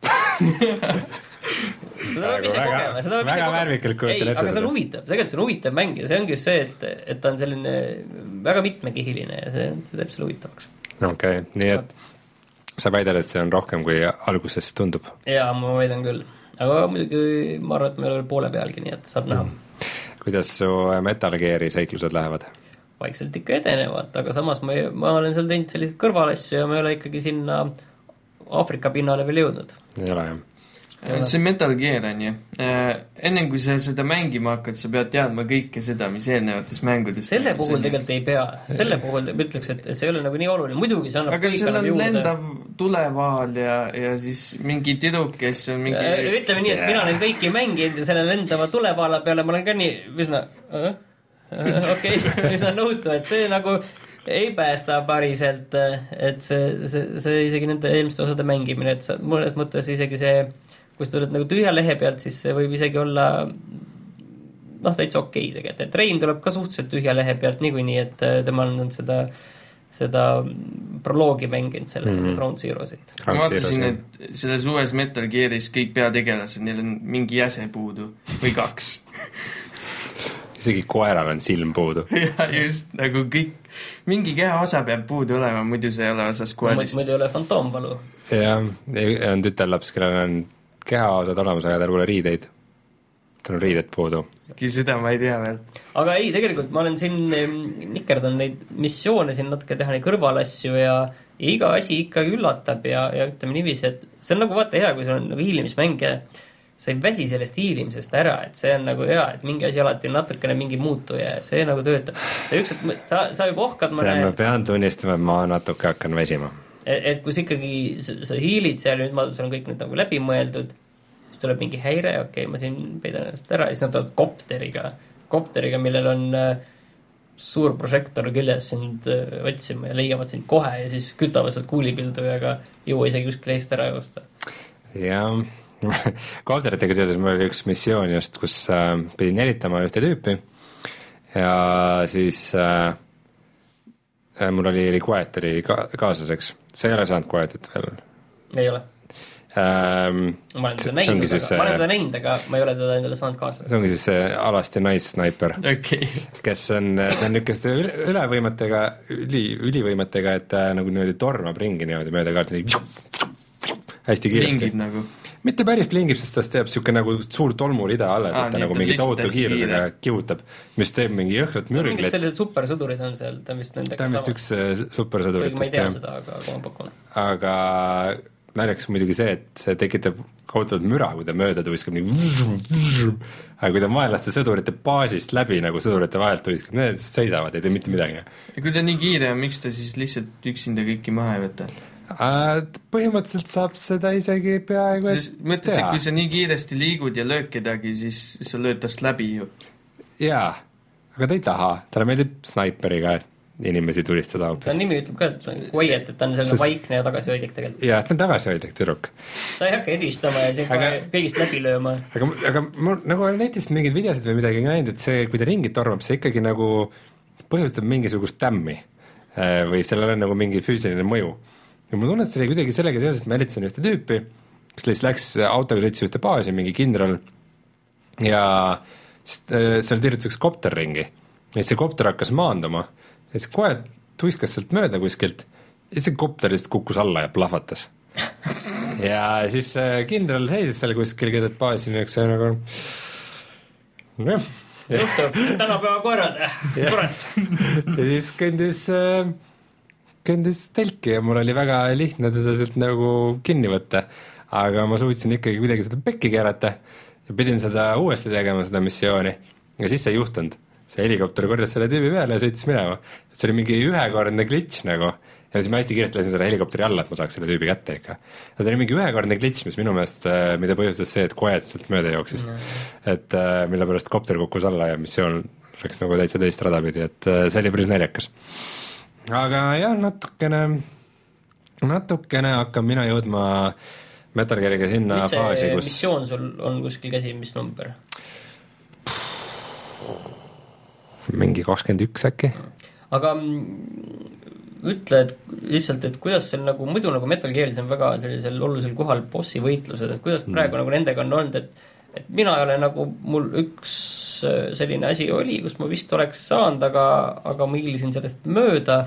seda peab ise kogema, seda peab väga värvikalt kujutan ette. aga see on huvitav, tegelikult see on huvitav mäng ja see ongi just see, et, et ta on selline väga mitmekihiline ja see, see teeb selle huvitavaks. okei okay,, nii et sa väidad, et see on rohkem, kui alguses tundub? jaa, ma väidan küll. aga muidugi ma arvan, et me ei ole veel poole pealgi, nii et saab näha mm.. kuidas su Metal Gear'i seiklused lähevad? Vaikselt ikka edenevad, aga samas ma, ma olen seal teinud selliseid kõrvalasju ja ma ei ole ikkagi sinna Aafrika pinnale veel jõudnud. ei ole jah? see Metal Gear on ju, äh, ennem kui sa seda mängima hakkad, sa pead teadma kõike seda, mis eelnevates mängudes selle puhul tegelikult ei pea, selle puhul ma ütleks, et, et see ei ole nagu nii oluline, muidugi see annab aga seal on lendav tulevaal ja, ja siis mingi tüdruk, kes on mingi äh, ütleme nii, et mina olen kõiki mänginud ja selle lendava tulevaala peale ma olen ka nii üsna äh? Okei, üsna nõutu, et see nagu ei päästa päriselt, et see, see, see isegi nende eelmiste osade mängimine, et sa mõnes mõttes isegi see, kui sa tuled nagu tühja lehe pealt, siis see võib isegi olla noh, täitsa okei okay tegelikult, et Rein tuleb ka suhteliselt tühja lehe pealt niikuinii, et tema on seda seda proloogi mänginud, selle mm -hmm. Ground Zero'sid. ma vaatasin, et selles uues Metal Gear'is kõik peategelased, neil on mingi jäse puudu või kaks isegi koeral on silm puudu. jah, just, nagu kõik, mingi kehaosa peab puudu olema, muidu see ei ole osa skuadist. muidu ei ole fantoomvalu. jah, on tütarlaps, kellel on kehaosad olemas, aga tal pole riideid. tal on riided puudu. seda ma ei tea veel. aga ei, tegelikult ma olen siin nikerdanud neid missioone siin natuke teha, neid kõrvalasju ja ja iga asi ikkagi üllatab ja, ja ütleme niiviisi, et see on nagu vaata hea, kui sul on nagu hiilimismäng ja sa ei väsi sellest hiilimisest ära, et see on nagu hea, et mingi asi alati on natukene mingi muutuja ja see nagu töötab. ja ükskord sa, sa juba ohkad mõne ma pean tunnistama, et ma natuke hakkan väsima. et, et kus ikkagi sa, sa hiilid seal, nüüd ma, sul on kõik nüüd nagu läbi mõeldud, siis tuleb mingi häire, okei okay,, ma siin peidan ennast ära ja siis nad tulevad kopteriga, kopteriga, millel on äh, suur prožektor küljes sind äh, otsima ja leiavad sind kohe ja siis kütavad sealt kuulipildu ja ega ei jõua isegi kuskile eest ära joosta. jah kopteritega seoses mul oli üks missioon just, kus äh, pidin jälitama ühte tüüpi ja siis äh, äh, mul oli, oli Quieter ka kaaslaseks, sa ei ole saanud Quietit veel ei ole. ähm,? ma olen See- teda see näinud, aga, ma olen see- teda näinud, aga ma ei ole teda endale saanud kaasa. see ongi siis see alasti naissnaiper, okei, kes on, ta on niisuguste üle, ülevõimetega, üli, ülivõimetega, et ta nagu niimoodi tormab ringi niimoodi mööda kaarti, hästi kiiresti ringib. nagu. Mitte päris plingib, sest tast teeb niisugune nagu suur tolmurida alles, Aa, et ta nagu mingi tohutu kiirusega kihutab, mis teeb mingi jõhkrat mingid mürglit, sellised supersõdurid on seal, ta on vist nendega ta on vist üks äh, supersõduritest jah, seda, aga aga ma pakun. aga naljakas on muidugi see, et see tekitab kohutavat müra, kui ta mööda tuiskab nii aga kui ta vaenlaste sõdurite baasist läbi nagu sõdurite vahelt tuiskab, need seisavad, ei tee mitte midagi. ja kui ta nii kiire on, miks ta siis lihtsalt üksinda kõiki maha ei võta? Põhimõtteliselt saab seda isegi peaaegu sest mõtle, kui sa nii kiiresti liigud ja lööd kedagi, siis sa lööd tast läbi ju. jaa, aga ta ei taha, talle meeldib snaiperiga inimesi tulistada ta hoopis. nimi ütleb ka, et ta on quiet, et ta on selline Sest- vaikne ja tagasihoidlik tegelikult. jaa, ta on tagasihoidlik tüdruk. ta ei hakka edvistama ja siin Aga- kõigist läbi lööma. aga, aga ma nagu olen netist mingeid videosid või midagi näinud, et see, kui ta ringi tormab, see ikkagi nagu põhjustab mingisugust tämmi äh, või sellel on nagu mingi füüsiline mõju. Ja mul tunne, et see oli kuidagi sellega seoses, et ma jälitasin ühte tüüpi, kes lihtsalt läks autoga sõitis ühte baasi, mingi kindral. Ja äh, seal tiirutas üks kopter ringi. Ja siis see kopter hakkas maanduma. Ja siis kohe tuiskas sealt mööda kuskilt ja siis see kopter lihtsalt kukkus alla ja plahvatas. ja siis äh, kindral seisis seal kuskil keset baasi niisuguse nagu nojah, juhtub, tänapäeva koerad, kurat. ja siis kõndis äh, kõndis telki ja mul oli väga lihtne teda sealt nagu kinni võtta. aga ma suutsin ikkagi kuidagi seda pekki keerata ja pidin seda uuesti tegema, seda missiooni. ja siis see ei juhtunud. see helikopter korjas selle tüübi peale ja sõitis minema. see oli mingi ühekordne glitch nagu ja siis ma hästi kiiresti lasin selle helikopteri alla, et ma saaks selle tüübi kätte ikka. ja see oli mingi ühekordne glitch, mis minu meelest, mida põhjustas see, et Quiet sealt mööda jooksis mm.. et äh, mille pärast kopter kukkus alla ja missioon läks nagu täitsa teist rada pidi, et äh, see oli päris naljakas aga jah, natukene, natukene hakkan mina jõudma Metal Geariga sinna mis faasi kus missioon sul on kuskil käsil, mis number? mingi kakskümmend üks äkki. aga mm, ütle, et lihtsalt, et kuidas seal nagu muidu nagu Metal Gearis on väga sellisel olulisel kohal bossi võitlused, et kuidas praegu nagu nendega on olnud, et et mina ei ole nagu, mul üks äh, selline asi oli, kus ma vist oleks saanud, aga, aga ma hiilisin sellest mööda.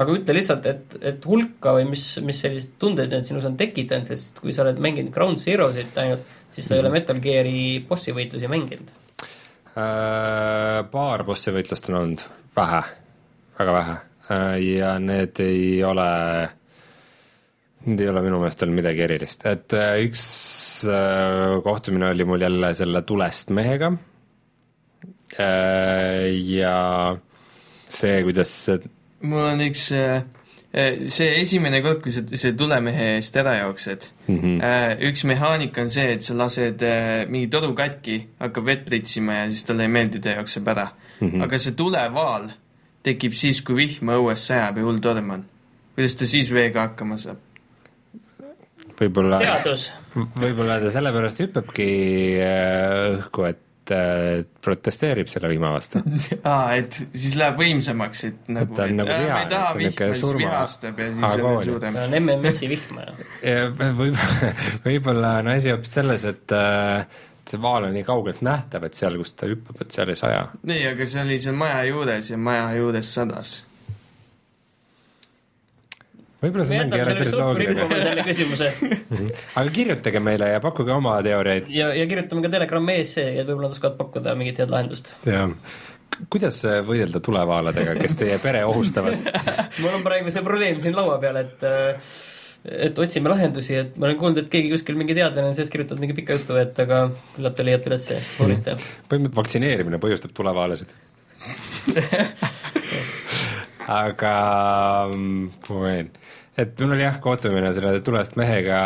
Aga ütle lihtsalt, et, et hulka või mis, mis sellised tunded need sinus on tekitanud, sest kui sa oled mänginud Ground Zeroesit ainult, siis sa ei ole Metal Geari bossi võitlusi mänginud. Äh, paar bossi võitlust on olnud, vähe, väga vähe. Ja need ei ole, need ei ole minu meelest olnud midagi erilist, et äh, üks äh, kohtumine oli mul jälle selle tulest mehega Äh, ja see, kuidas see mul on üks, see esimene kord, kui sa see tulemehe eest ära jooksed mm, -hmm. üks mehaanika on see, et sa lased äh, mingi toru katki, hakkab vett pritsima ja siis talle ei meeldi, ta jookseb ära mm. -hmm. aga see tulevaal tekib siis, kui vihma õues sajab ja hull torm on. kuidas ta siis veega hakkama saab? Võib-olla teadus, võib-olla ta sellepärast hüppabki äh, õhku, et äh, protesteerib selle vihma vastu. aa, et siis läheb võimsamaks, et nagu, ta on nagu ma vihane, ei taha vihma, siis surma- vihastab ja siis on suurem. on MMS-i vihma ju. võib-olla, võib-olla on asi hoopis selles, et äh, see vaal on nii kaugelt nähtav, et seal, kus ta hüppab, et seal ei saja. ei, aga see oli seal maja juures ja maja juures sadas. Võib-olla see selle päris õhku loogiline, rippuma, selle küsimuse aga kirjutage meile ja pakkuge oma teooriaid ja, ja kirjutame ka Telegrami ESC ja võib-olla nad oskavad pakkuda mingit head lahendust. ja kuidas võidelda tulevaaladega, kes teie pere ohustavad? mul on praegu see probleem siin laua peal, et äh, et otsime lahendusi, et ma olen kuulnud, et keegi kuskil mingi teadlane on sellest kirjutanud mingi pika jutu, et aga küllap te leiate ülesse, uurite. põhimõtteliselt vaktsineerimine põhjustab tulevaalasid. aga kui ma võin, et mul oli jah kohtumine selle tulest mehega,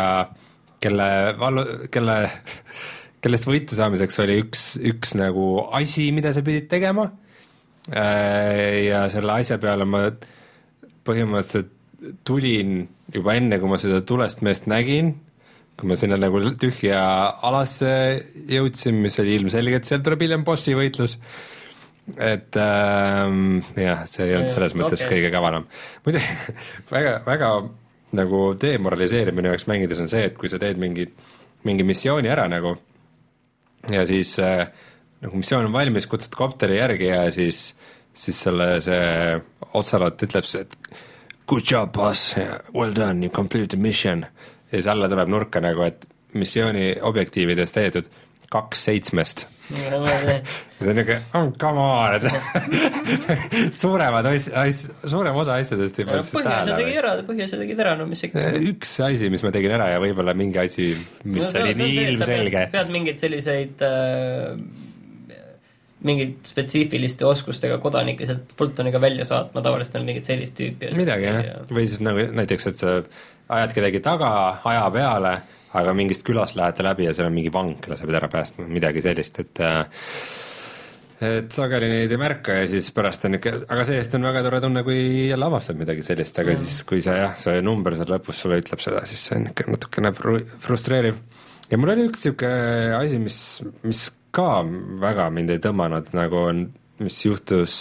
kelle vallu, kelle, kellest võitu saamiseks oli üks, üks nagu asi, mida sa pidid tegema. ja selle asja peale ma põhimõtteliselt tulin juba enne, kui ma seda tulest meest nägin, kui ma sinna nagu tühja alasse jõudsin, mis oli ilmselgelt, seal tuleb hiljem bossi võitlus, et ähm, jah, see ei olnud selles mõttes okay. kõige kavalam. muidugi väga, väga nagu demoraliseeriv minu jaoks mängides on see, et kui sa teed mingi, mingi missiooni ära nagu ja siis äh, nagu missioon on valmis, kutsud kopteri järgi ja siis, siis sulle see otsaloot ütleb, et good job, boss, well done, you completed the mission. ja siis alla tuleb nurka nagu, et missiooni objektiivides tehtud kaks seitsmest ja see on niuke, oh come on, suuremad as-, as-, suurem osa asjadest ei pannud seda põhiasja tegi tähele. ära, põhiasja tegid ära, no mis ikka. üks asi, mis ma tegin ära ja võib-olla mingi asi, mis no, oli nii ilmselge. pead mingeid selliseid äh, mingid spetsiifiliste oskustega kodanikke sealt Fultoniga välja saatma, tavaliselt on mingit sellist tüüpi. midagi jah, või siis nagu näiteks, et sa ajad kedagi taga aja peale, aga mingist külast lähete läbi ja seal on mingi vang, kelle sa pead ära päästma, midagi sellist, et äh, et sageli neid ei märka ja siis pärast on ikka, aga see-eest on väga tore tunne, kui jälle avastad midagi sellist, aga mm. siis, kui sa jah, see number seal lõpus sulle ütleb seda, siis see on ikka natukene fru- frustreeriv. ja mul oli üks niisugune asi, mis, mis ka väga mind ei tõmmanud, nagu on, mis juhtus,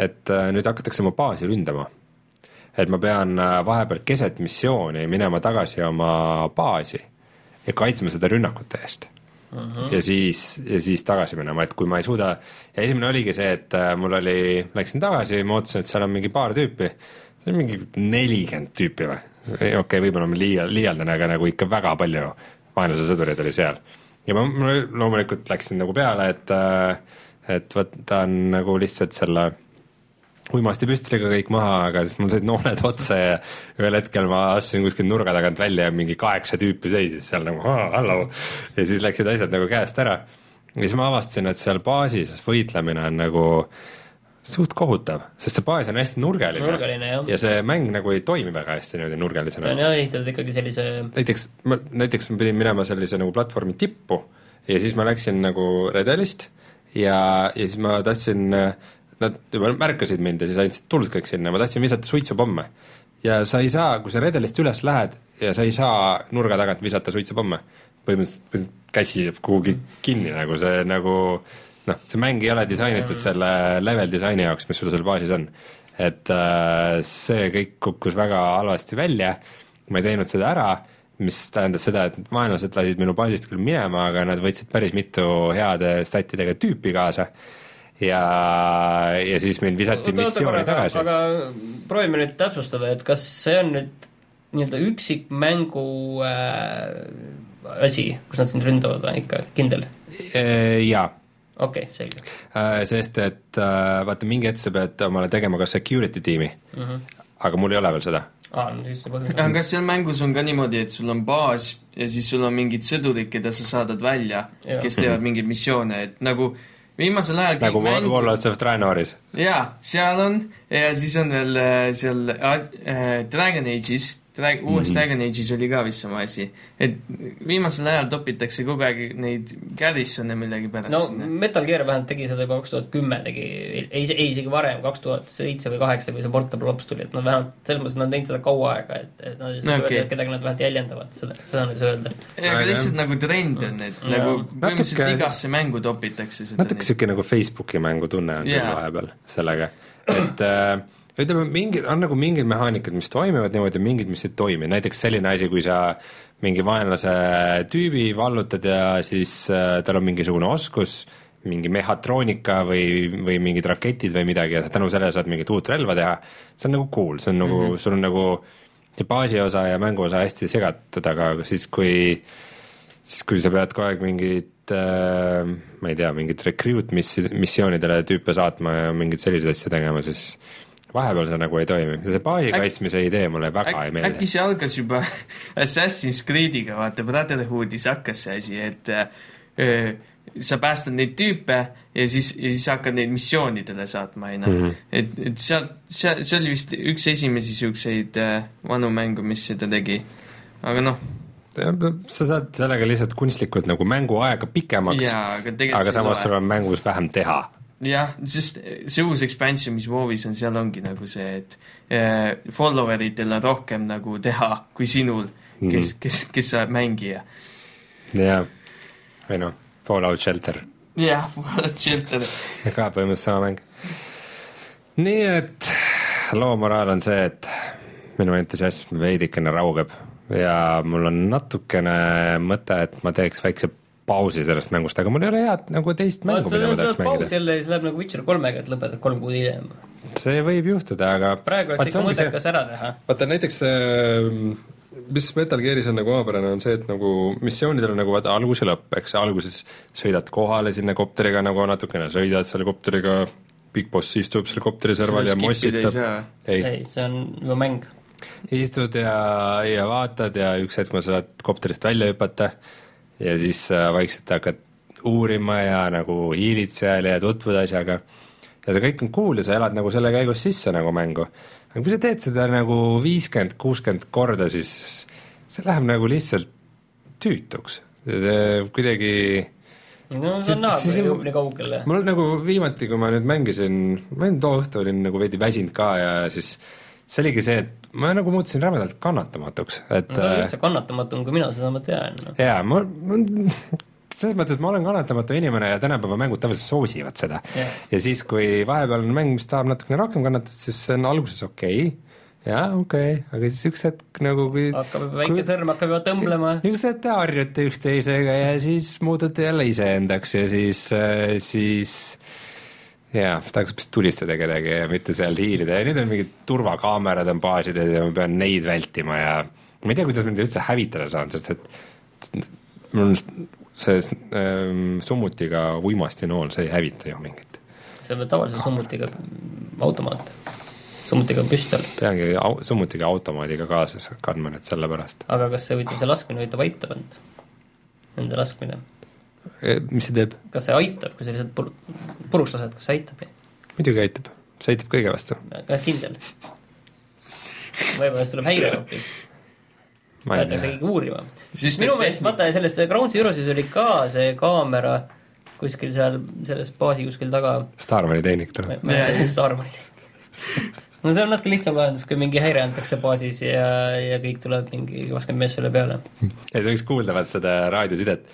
et äh, nüüd hakatakse mu baasi ründama et ma pean äh, vahepeal keset missiooni minema tagasi oma baasi ja kaitsma seda rünnakute eest uh. -huh. ja siis, ja siis tagasi minema, et kui ma ei suuda, ja esimene oligi see, et äh, mul oli, läksin tagasi, ma ootasin, et seal on mingi paar tüüpi, see on mingi nelikümmend tüüpi või? okei okay,, võib-olla ma liia-, liialdan, aga nagu ikka väga palju vaenlase sõdureid oli seal. ja ma, ma loomulikult läksin nagu peale, et äh, et võtan nagu lihtsalt selle uimastipüstoliga kõik maha, aga siis mul said nooled otsa ja ühel hetkel ma astusin kuskil nurga tagant välja ja mingi kaheksa tüüpi seisis seal nagu hallo ja siis läksid asjad nagu käest ära. ja siis ma avastasin, et seal baasis võitlemine on nagu suht kohutav, sest see baas on hästi nurgeline, Nurgeline, jah. ja see mäng nagu ei toimi väga hästi niimoodi ta nurgelisena on jah ehitatud ikkagi sellise näiteks ma, näiteks ma pidin minema sellise nagu platvormi tippu ja siis ma läksin nagu redelist ja, ja siis ma tahtsin, nad juba märkasid mind ja siis andsid tuld kõik sinna, ma tahtsin visata suitsupomme. ja sa ei saa, kui sa redelist üles lähed ja sa ei saa nurga tagant visata suitsupomme, põhimõtteliselt põhimõtteliselt käsi jääb kuhugi kinni nagu see nagu noh, see mäng ei ole disainitud selle level disaini jaoks, mis sul seal baasis on. et äh, see kõik kukkus väga halvasti välja ma ei teinud seda ära, mis tähendas seda, et vaenlased lasid minu baasist küll minema, aga nad võtsid päris mitu heade statidega tüüpi kaasa. ja, ja siis mind visati missiooni tagasi. aga proovime nüüd täpsustada, et kas see on nüüd nii-öelda üksikmängu äh, asi, kus nad sind ründavad või ikka kindel? jaa, okei okay,, selge sest et äh, vaata, mingi hetk sa pead omale tegema ka security tiimi mm. -hmm. aga mul ei ole veel seda. aa, no siis see põhjus aga kas seal mängus on ka niimoodi, et sul on baas ja siis sul on mingid sõdurid, keda sa saadad välja, kes teevad mingeid missioone, et nagu viimasel ajal nagu mängud- Warlords of Draenoris. jaa, seal on ja siis on veel äh, seal äh, Dragon Age'is, Drag-, uues mm -hmm. Dragon Age'is oli ka vist sama asi. et viimasel ajal topitakse kogu aeg neid Garrison'e millegipärast no sinna. Metal Gear vähemalt tegi seda juba kaks tuhat kümme tegi, ei, ei isegi varem, kaks tuhat seitse või kaheksa, kui see Portable Ops tuli, et nad vähemalt, selles mõttes nad on teinud seda kaua aega, et, et nad No öelda okei. et kedagi nad vähemalt jäljendavad, seda, seda saa öelda. Aga lihtsalt nagu trend on, et Jaa. nagu Natuke- põhimõtteliselt igasse mängu topitakse seda natuke sihuke nagu Facebooki mängu tunne on küll Jaa. vahepeal sellega, et äh, ütleme, mingid, on nagu mingid mehaanikad, mis toimivad niimoodi, mingid, mis ei toimi, näiteks selline asi, kui sa mingi vaenlase tüübi vallutad ja siis äh, tal on mingisugune oskus, mingi mehhatroonika või, või mingid raketid või midagi ja tänu sellele saad mingit uut relva teha, see on nagu cool, see on nagu mm, -hmm. sul on nagu see baasiosa ja mänguosa hästi segatud, aga siis kui siis kui sa pead kogu aeg mingit äh, ma ei tea, mingit recruit missi-, missioonidele tüüpe saatma ja mingeid selliseid asju tegema, siis vahepeal see nagu ei toimi see baasi Äk- kaitsmise idee mulle väga Äk, ei äkki meeldi. see algas juba Assassin's Creed'iga, vaata Brotherhoodis hakkas see asi, et äh, sa päästad neid tüüpe ja siis, ja siis hakkad neid missioonidele saatma, onju Mhm.. et, et seal, see, see oli vist üks esimesi siukseid äh, vanu mängu, mis seda tegi. aga noh, sa saad sellega lihtsalt kunstlikult nagu mänguaega pikemaks, aga aga samas sul on mängus vähem teha. jah, sest see uus expansion, mis WoW-is on, seal ongi nagu see, et äh, follower itel on rohkem nagu teha kui sinul, kes, kes, kes sa oled mängija. jah, või noh, Fallout Shelter, jah, Fallout Shelter. ka põhimõtteliselt sama mäng. nii et loo moraal on see, et minu entusiasm veidikene raugeb ja mul on natukene mõte, et ma teeks väikse pausi sellest mängust, aga mul ei ole head nagu teist mängu, mida ma tahaks paus mängida. jälle, siis läheb nagu Witcher kolmega, et lõpetad kolm kuud hiljem. see võib juhtuda, aga praegu oleks ikka mõttekas ära teha. vaata näiteks see, mis Metal Gearis on nagu omapärane, on see, et nagu missioonidel on nagu vaata algus ja lõpp, eks alguses sõidad kohale sinna kopteriga nagu natukene sõidad selle kopteriga, Big Boss istub seal kopteri serval ja mossitab. ei, ei, see on juba mäng. istud ja, ja vaatad ja üks hetk ma saad kopterist välja hüpata ja siis äh, vaikselt hakkad uurima ja nagu hiilid seal ja tutvud asjaga. ja see kõik on cool ja sa elad nagu selle käigus sisse nagu mängu. aga kui sa teed seda nagu viiskümmend, kuuskümmend korda, siis see läheb nagu lihtsalt tüütuks. see kuidagi no see on jõuab nii kaugele. mul nagu viimati, kui ma nüüd mängisin, ma olin too õhtu olin nagu veidi väsinud ka ja siis see oligi see, et ma nagu muutusin rämedalt kannatamatuks, et no sa oled äh, üldse kannatamatum kui mina, seda ma tean no.. jaa, ma, ma selles mõttes, et ma olen kannatamatu inimene ja tänapäeva mängud tavaliselt soosivad seda Jah. ja siis, kui vahepeal on mäng, mis tahab natukene rohkem kannatada, siis see on alguses okei okay., jaa, okei okay., aga siis üks hetk nagu kui hakkab juba väike sõrm hakkab juba tõmblema. niisugused te harjute üksteisega ja siis muutute jälle iseendaks ja siis, siis jaa, tahaks vist tulistada kedagi ja mitte seal hiilida ja nüüd on mingid turvakaamerad on baasides ja ma pean neid vältima ja ma ei tea, kuidas ma neid üldse hävitada saan, sest et mul on see ähm, summutiga uimastinool, see ei hävita ju mingit. see on tavalise summutiga automaat, summutiga püstol. peangi au, summutiga automaadiga kaasas kandma nüüd sellepärast. aga kas see see laskmine aitab end? Nende laskmine, mis see teeb? kas see aitab, kui sa lihtsalt pur-, puruks lased, kas see aitab? muidugi aitab, see aitab kõige vastu. jah, kindel. võib-olla siis tuleb häire hoopis, tea, keegi uurima. Siis minu meelest vaata sellest Ground Zeroesis oli ka see kaamera kuskil seal selles baasi kuskil taga. Starmani tehnik ma tuleb. ta arvasid. no see on natuke lihtsam lahendus, kui mingi häire antakse baasis ja, ja kõik tuleb mingi kakskümmend meest selle peale. ja sa võiks kuulda vaat seda raadiosidet.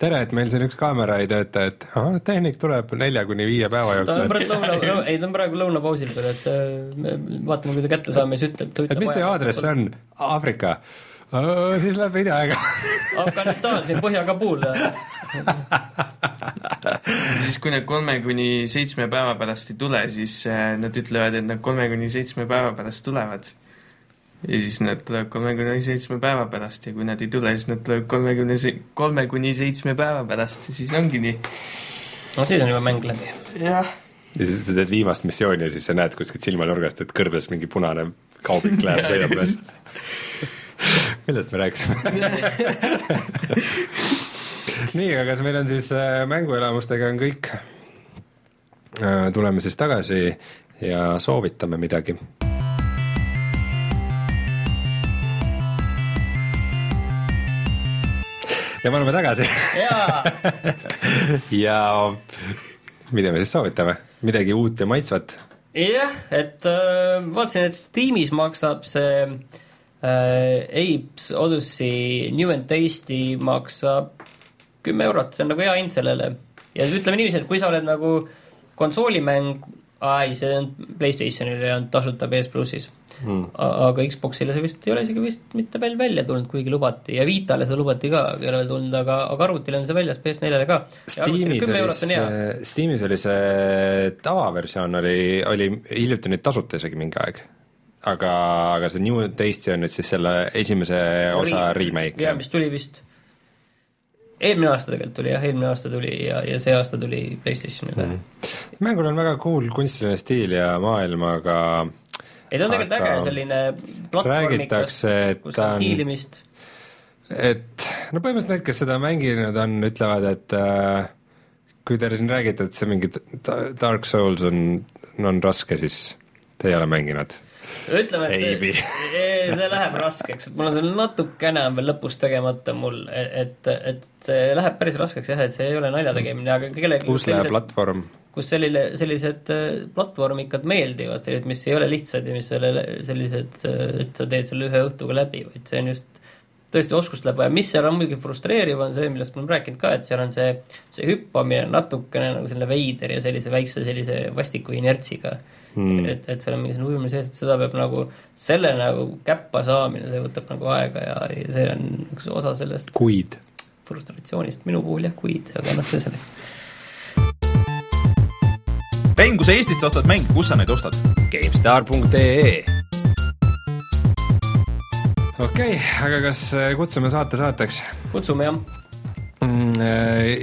tere, et meil siin üks kaamera ei tööta, et ahah, tehnik tuleb nelja kuni viie päeva ta on jooksul. praegu lõuna, ei ta on praegu lõunapausil veel, et äh, me vaatame, kui ta kätte saame, siis ütleb. et mis teie aadress? on? Aafrika. siis läheb veidi aega. Afganistan, siin Põhja-Kabul. siis kui nad kolme kuni seitsme päeva pärast ei tule, siis äh, nad ütlevad, et nad kolme kuni seitsme päeva pärast tulevad. Ja siis nad tulevad kolmekümne seitsme päeva pärast ja kui nad ei tule, siis nad tulevad kolmekümne se-, kolme kuni seitsme päeva pärast ja siis ongi nii. no siis on juba mäng läbi. jah. ja siis sa teed viimast missiooni ja siis sa näed kuskilt silmanurgast, et kõrbes mingi punane kaubik läheb, sõidab mööda. millest me rääkisime? nii, aga kas meil on siis äh, mänguelamustega on kõik? tuleme siis tagasi ja soovitame midagi ja me oleme tagasi ja mida me siis soovitame, midagi uut ja maitsvat. jah, et äh, vaatasin, et Steamis maksab see äh, Apes Odyssey New and Tasty maksab kümme eurot, see on nagu hea hind sellele. ja ütleme niiviisi, et kui sa oled nagu konsoolimäng, ei, see on Playstationile ja on tasuta PS plussis mm.. aga Xboxile see vist ei ole isegi vist mitte veel välja tulnud, kuigi lubati ja Vitale seda lubati ka, ei ole veel tulnud, aga, aga arvutile on see väljas, PS4-le ka. Steamis oli see, Steamis oli see tavaversioon oli, oli hiljuti nüüd tasuta isegi mingi aeg. aga, aga see New Tasty on nüüd siis selle esimese osa remake. jaa, mis tuli vist eelmine aasta tegelikult tuli jah, eelmine aasta tuli ja, ja see aasta tuli Playstationile mm. -hmm. mängul on väga cool kunstiline stiil ja maailm, aga ei, ta on tegelikult äge selline platvormikas kus on hiilimist. et no põhimõtteliselt need, kes seda mänginud on, ütlevad, et äh, kui te siin räägite, et see mingi Dark Souls on, on raske, siis te ei ole mänginud. ütleme, et see, see läheb raskeks, et mul on seal natukene on veel lõpus tegemata mul, et, et see läheb päris raskeks jah, et see ei ole nalja tegemine, aga kellelegi pusle ja platvorm. kus selline, sellised äh, platvormikad meeldivad, sellised, mis ei ole lihtsad ja mis ei ole sellised, et sa teed selle ühe õhtuga läbi, vaid see on just tõesti oskust läheb vaja, mis seal on muidugi frustreeriv, on see, millest me oleme rääkinud ka, et seal on see, see hüppamine natukene nagu selline veider ja sellise väikse sellise vastiku inertsiga mm.. et, et seal on mingisugune ujumine sees, et seda peab nagu, selle nagu käppa saamine, see võtab nagu aega ja, ja see on üks osa sellest kuid. frustratsioonist, minu puhul jah, kuid, aga noh, see selleks. Rein, kui sa Eestist ostad mänge, kus sa neid ostad? GameStar.ee okei okay,, aga kas kutsume saate saateks? kutsume jah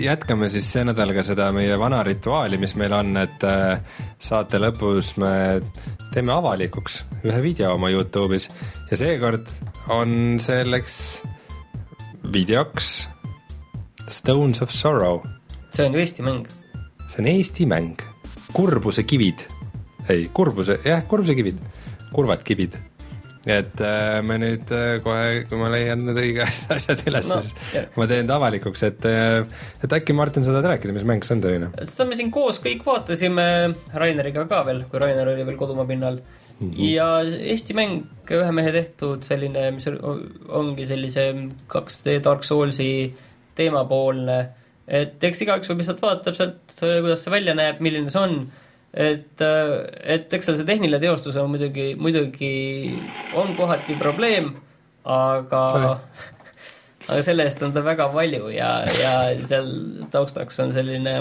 jätkame siis see nädal ka seda meie vana rituaali, mis meil on, et äh, saate lõpus me teeme avalikuks ühe video oma Youtube'is. Ja seekord on selleks videoks Stones of Sorrow. see on ju Eesti mäng. see on Eesti mäng, kurbuse kivid, ei kurbuse, jah, kurbuse kivid, kurvad kivid et äh, me nüüd äh, kohe, kui ma leian need õiged asjad üles no,, siis jah. ma teen ta avalikuks, et äh, et äkki Martin, sa tahad rääkida, mis mäng see on selline? seda me siin koos kõik vaatasime, Raineriga ka veel, kui Rainer oli veel kodumaa pinnal mm. -hmm. ja Eesti mäng, ühe mehe tehtud selline, mis ongi sellise 2D Dark Soulsi teemapoolne, et eks igaüks võib lihtsalt vaatab sealt, kuidas see välja näeb, milline see on et, et eks seal see tehniline teostus on muidugi, muidugi on kohati probleem, aga aga selle eest on ta väga palju ja, ja seal taustaks on selline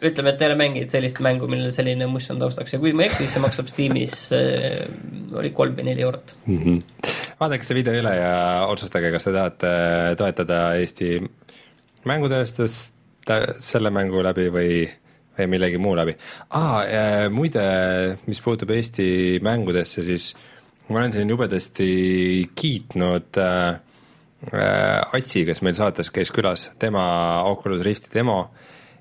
ütleme, et ei ole mänginud sellist mängu, millel selline muss on taustaks ja kui ma ei eksi, siis see maksab Steamis äh, oli kolm või neli eurot mm. -hmm. vaadake see video üle ja otsustage, kas te tahate toetada Eesti mängutööstust selle mängu läbi või või millegi muu läbi. aa äh,, muide, mis puutub Eesti mängudesse, siis ma olen siin jubedasti kiitnud äh, äh, Atsi, kes meil saates käis külas, tema Oculus Rifti demo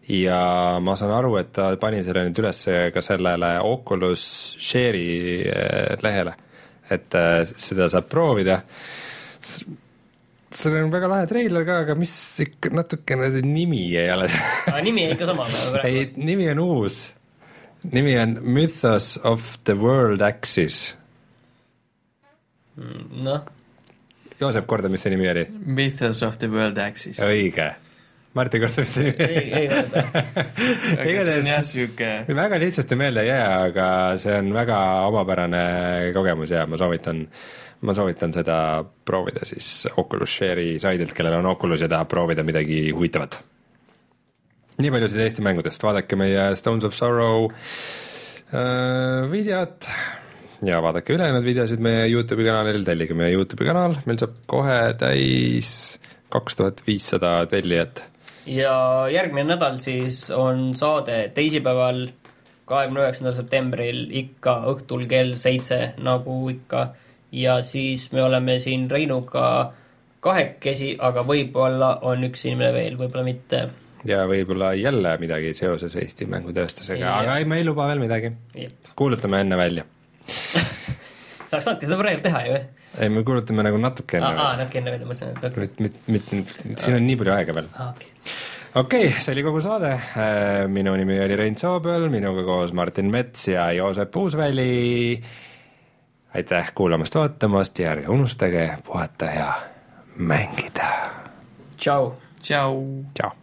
ja ma saan aru, et ta pani selle nüüd üles ka sellele Oculus Share'i äh, lehele, et seda saab proovida seal on väga lahe treiler ka, aga mis ikka natukene see nimi ei ole nimi on ikka sama nagu ei, nimi on uus. nimi on Mythos of the World Axis. Mm, noh. Joosep, korda, mis see nimi oli? Mythos of the World Axis. õige. Mis see nimi oli? ei, ei korda. aga see on jah sihuke. väga lihtsasti meelde ei jää, aga see on väga omapärane kogemus ja ma soovitan ma soovitan seda proovida siis Oculus Share'i saidilt, kellel on Oculus ja tahab proovida midagi huvitavat. nii palju siis Eesti mängudest, vaadake meie Stones of Sorrow äh, videot ja vaadake ülejäänud videosid meie Youtube'i kanalil, tellige meie Youtube'i kanal, meil saab kohe täis kaks tuhat viissada tellijat. ja järgmine nädal siis on saade teisipäeval, kahekümne üheksandal septembril ikka õhtul kell seitse, nagu ikka ja siis me oleme siin Reinuga kahekesi, aga võib-olla on üks inimene veel, võib-olla mitte. ja võib-olla jälle midagi seoses Eesti mängutööstusega, aga ei, me ei luba veel midagi. kuulutame enne välja sa oleks saanudki seda praegu teha ju. ei, me kuulutame nagu natuke enne. aa, natuke enne välja, ma et okei okay.. mitte, mitte, siin on nii palju aega veel. okei okei okay,, see oli kogu saade. Äh, minu nimi oli Rein Soobel, minuga koos Martin Mets ja Joosep Uusväli aitäh kuulamast-vaatamast ja ärge unustage puhata ja mängida. tšau. tšau. tšau.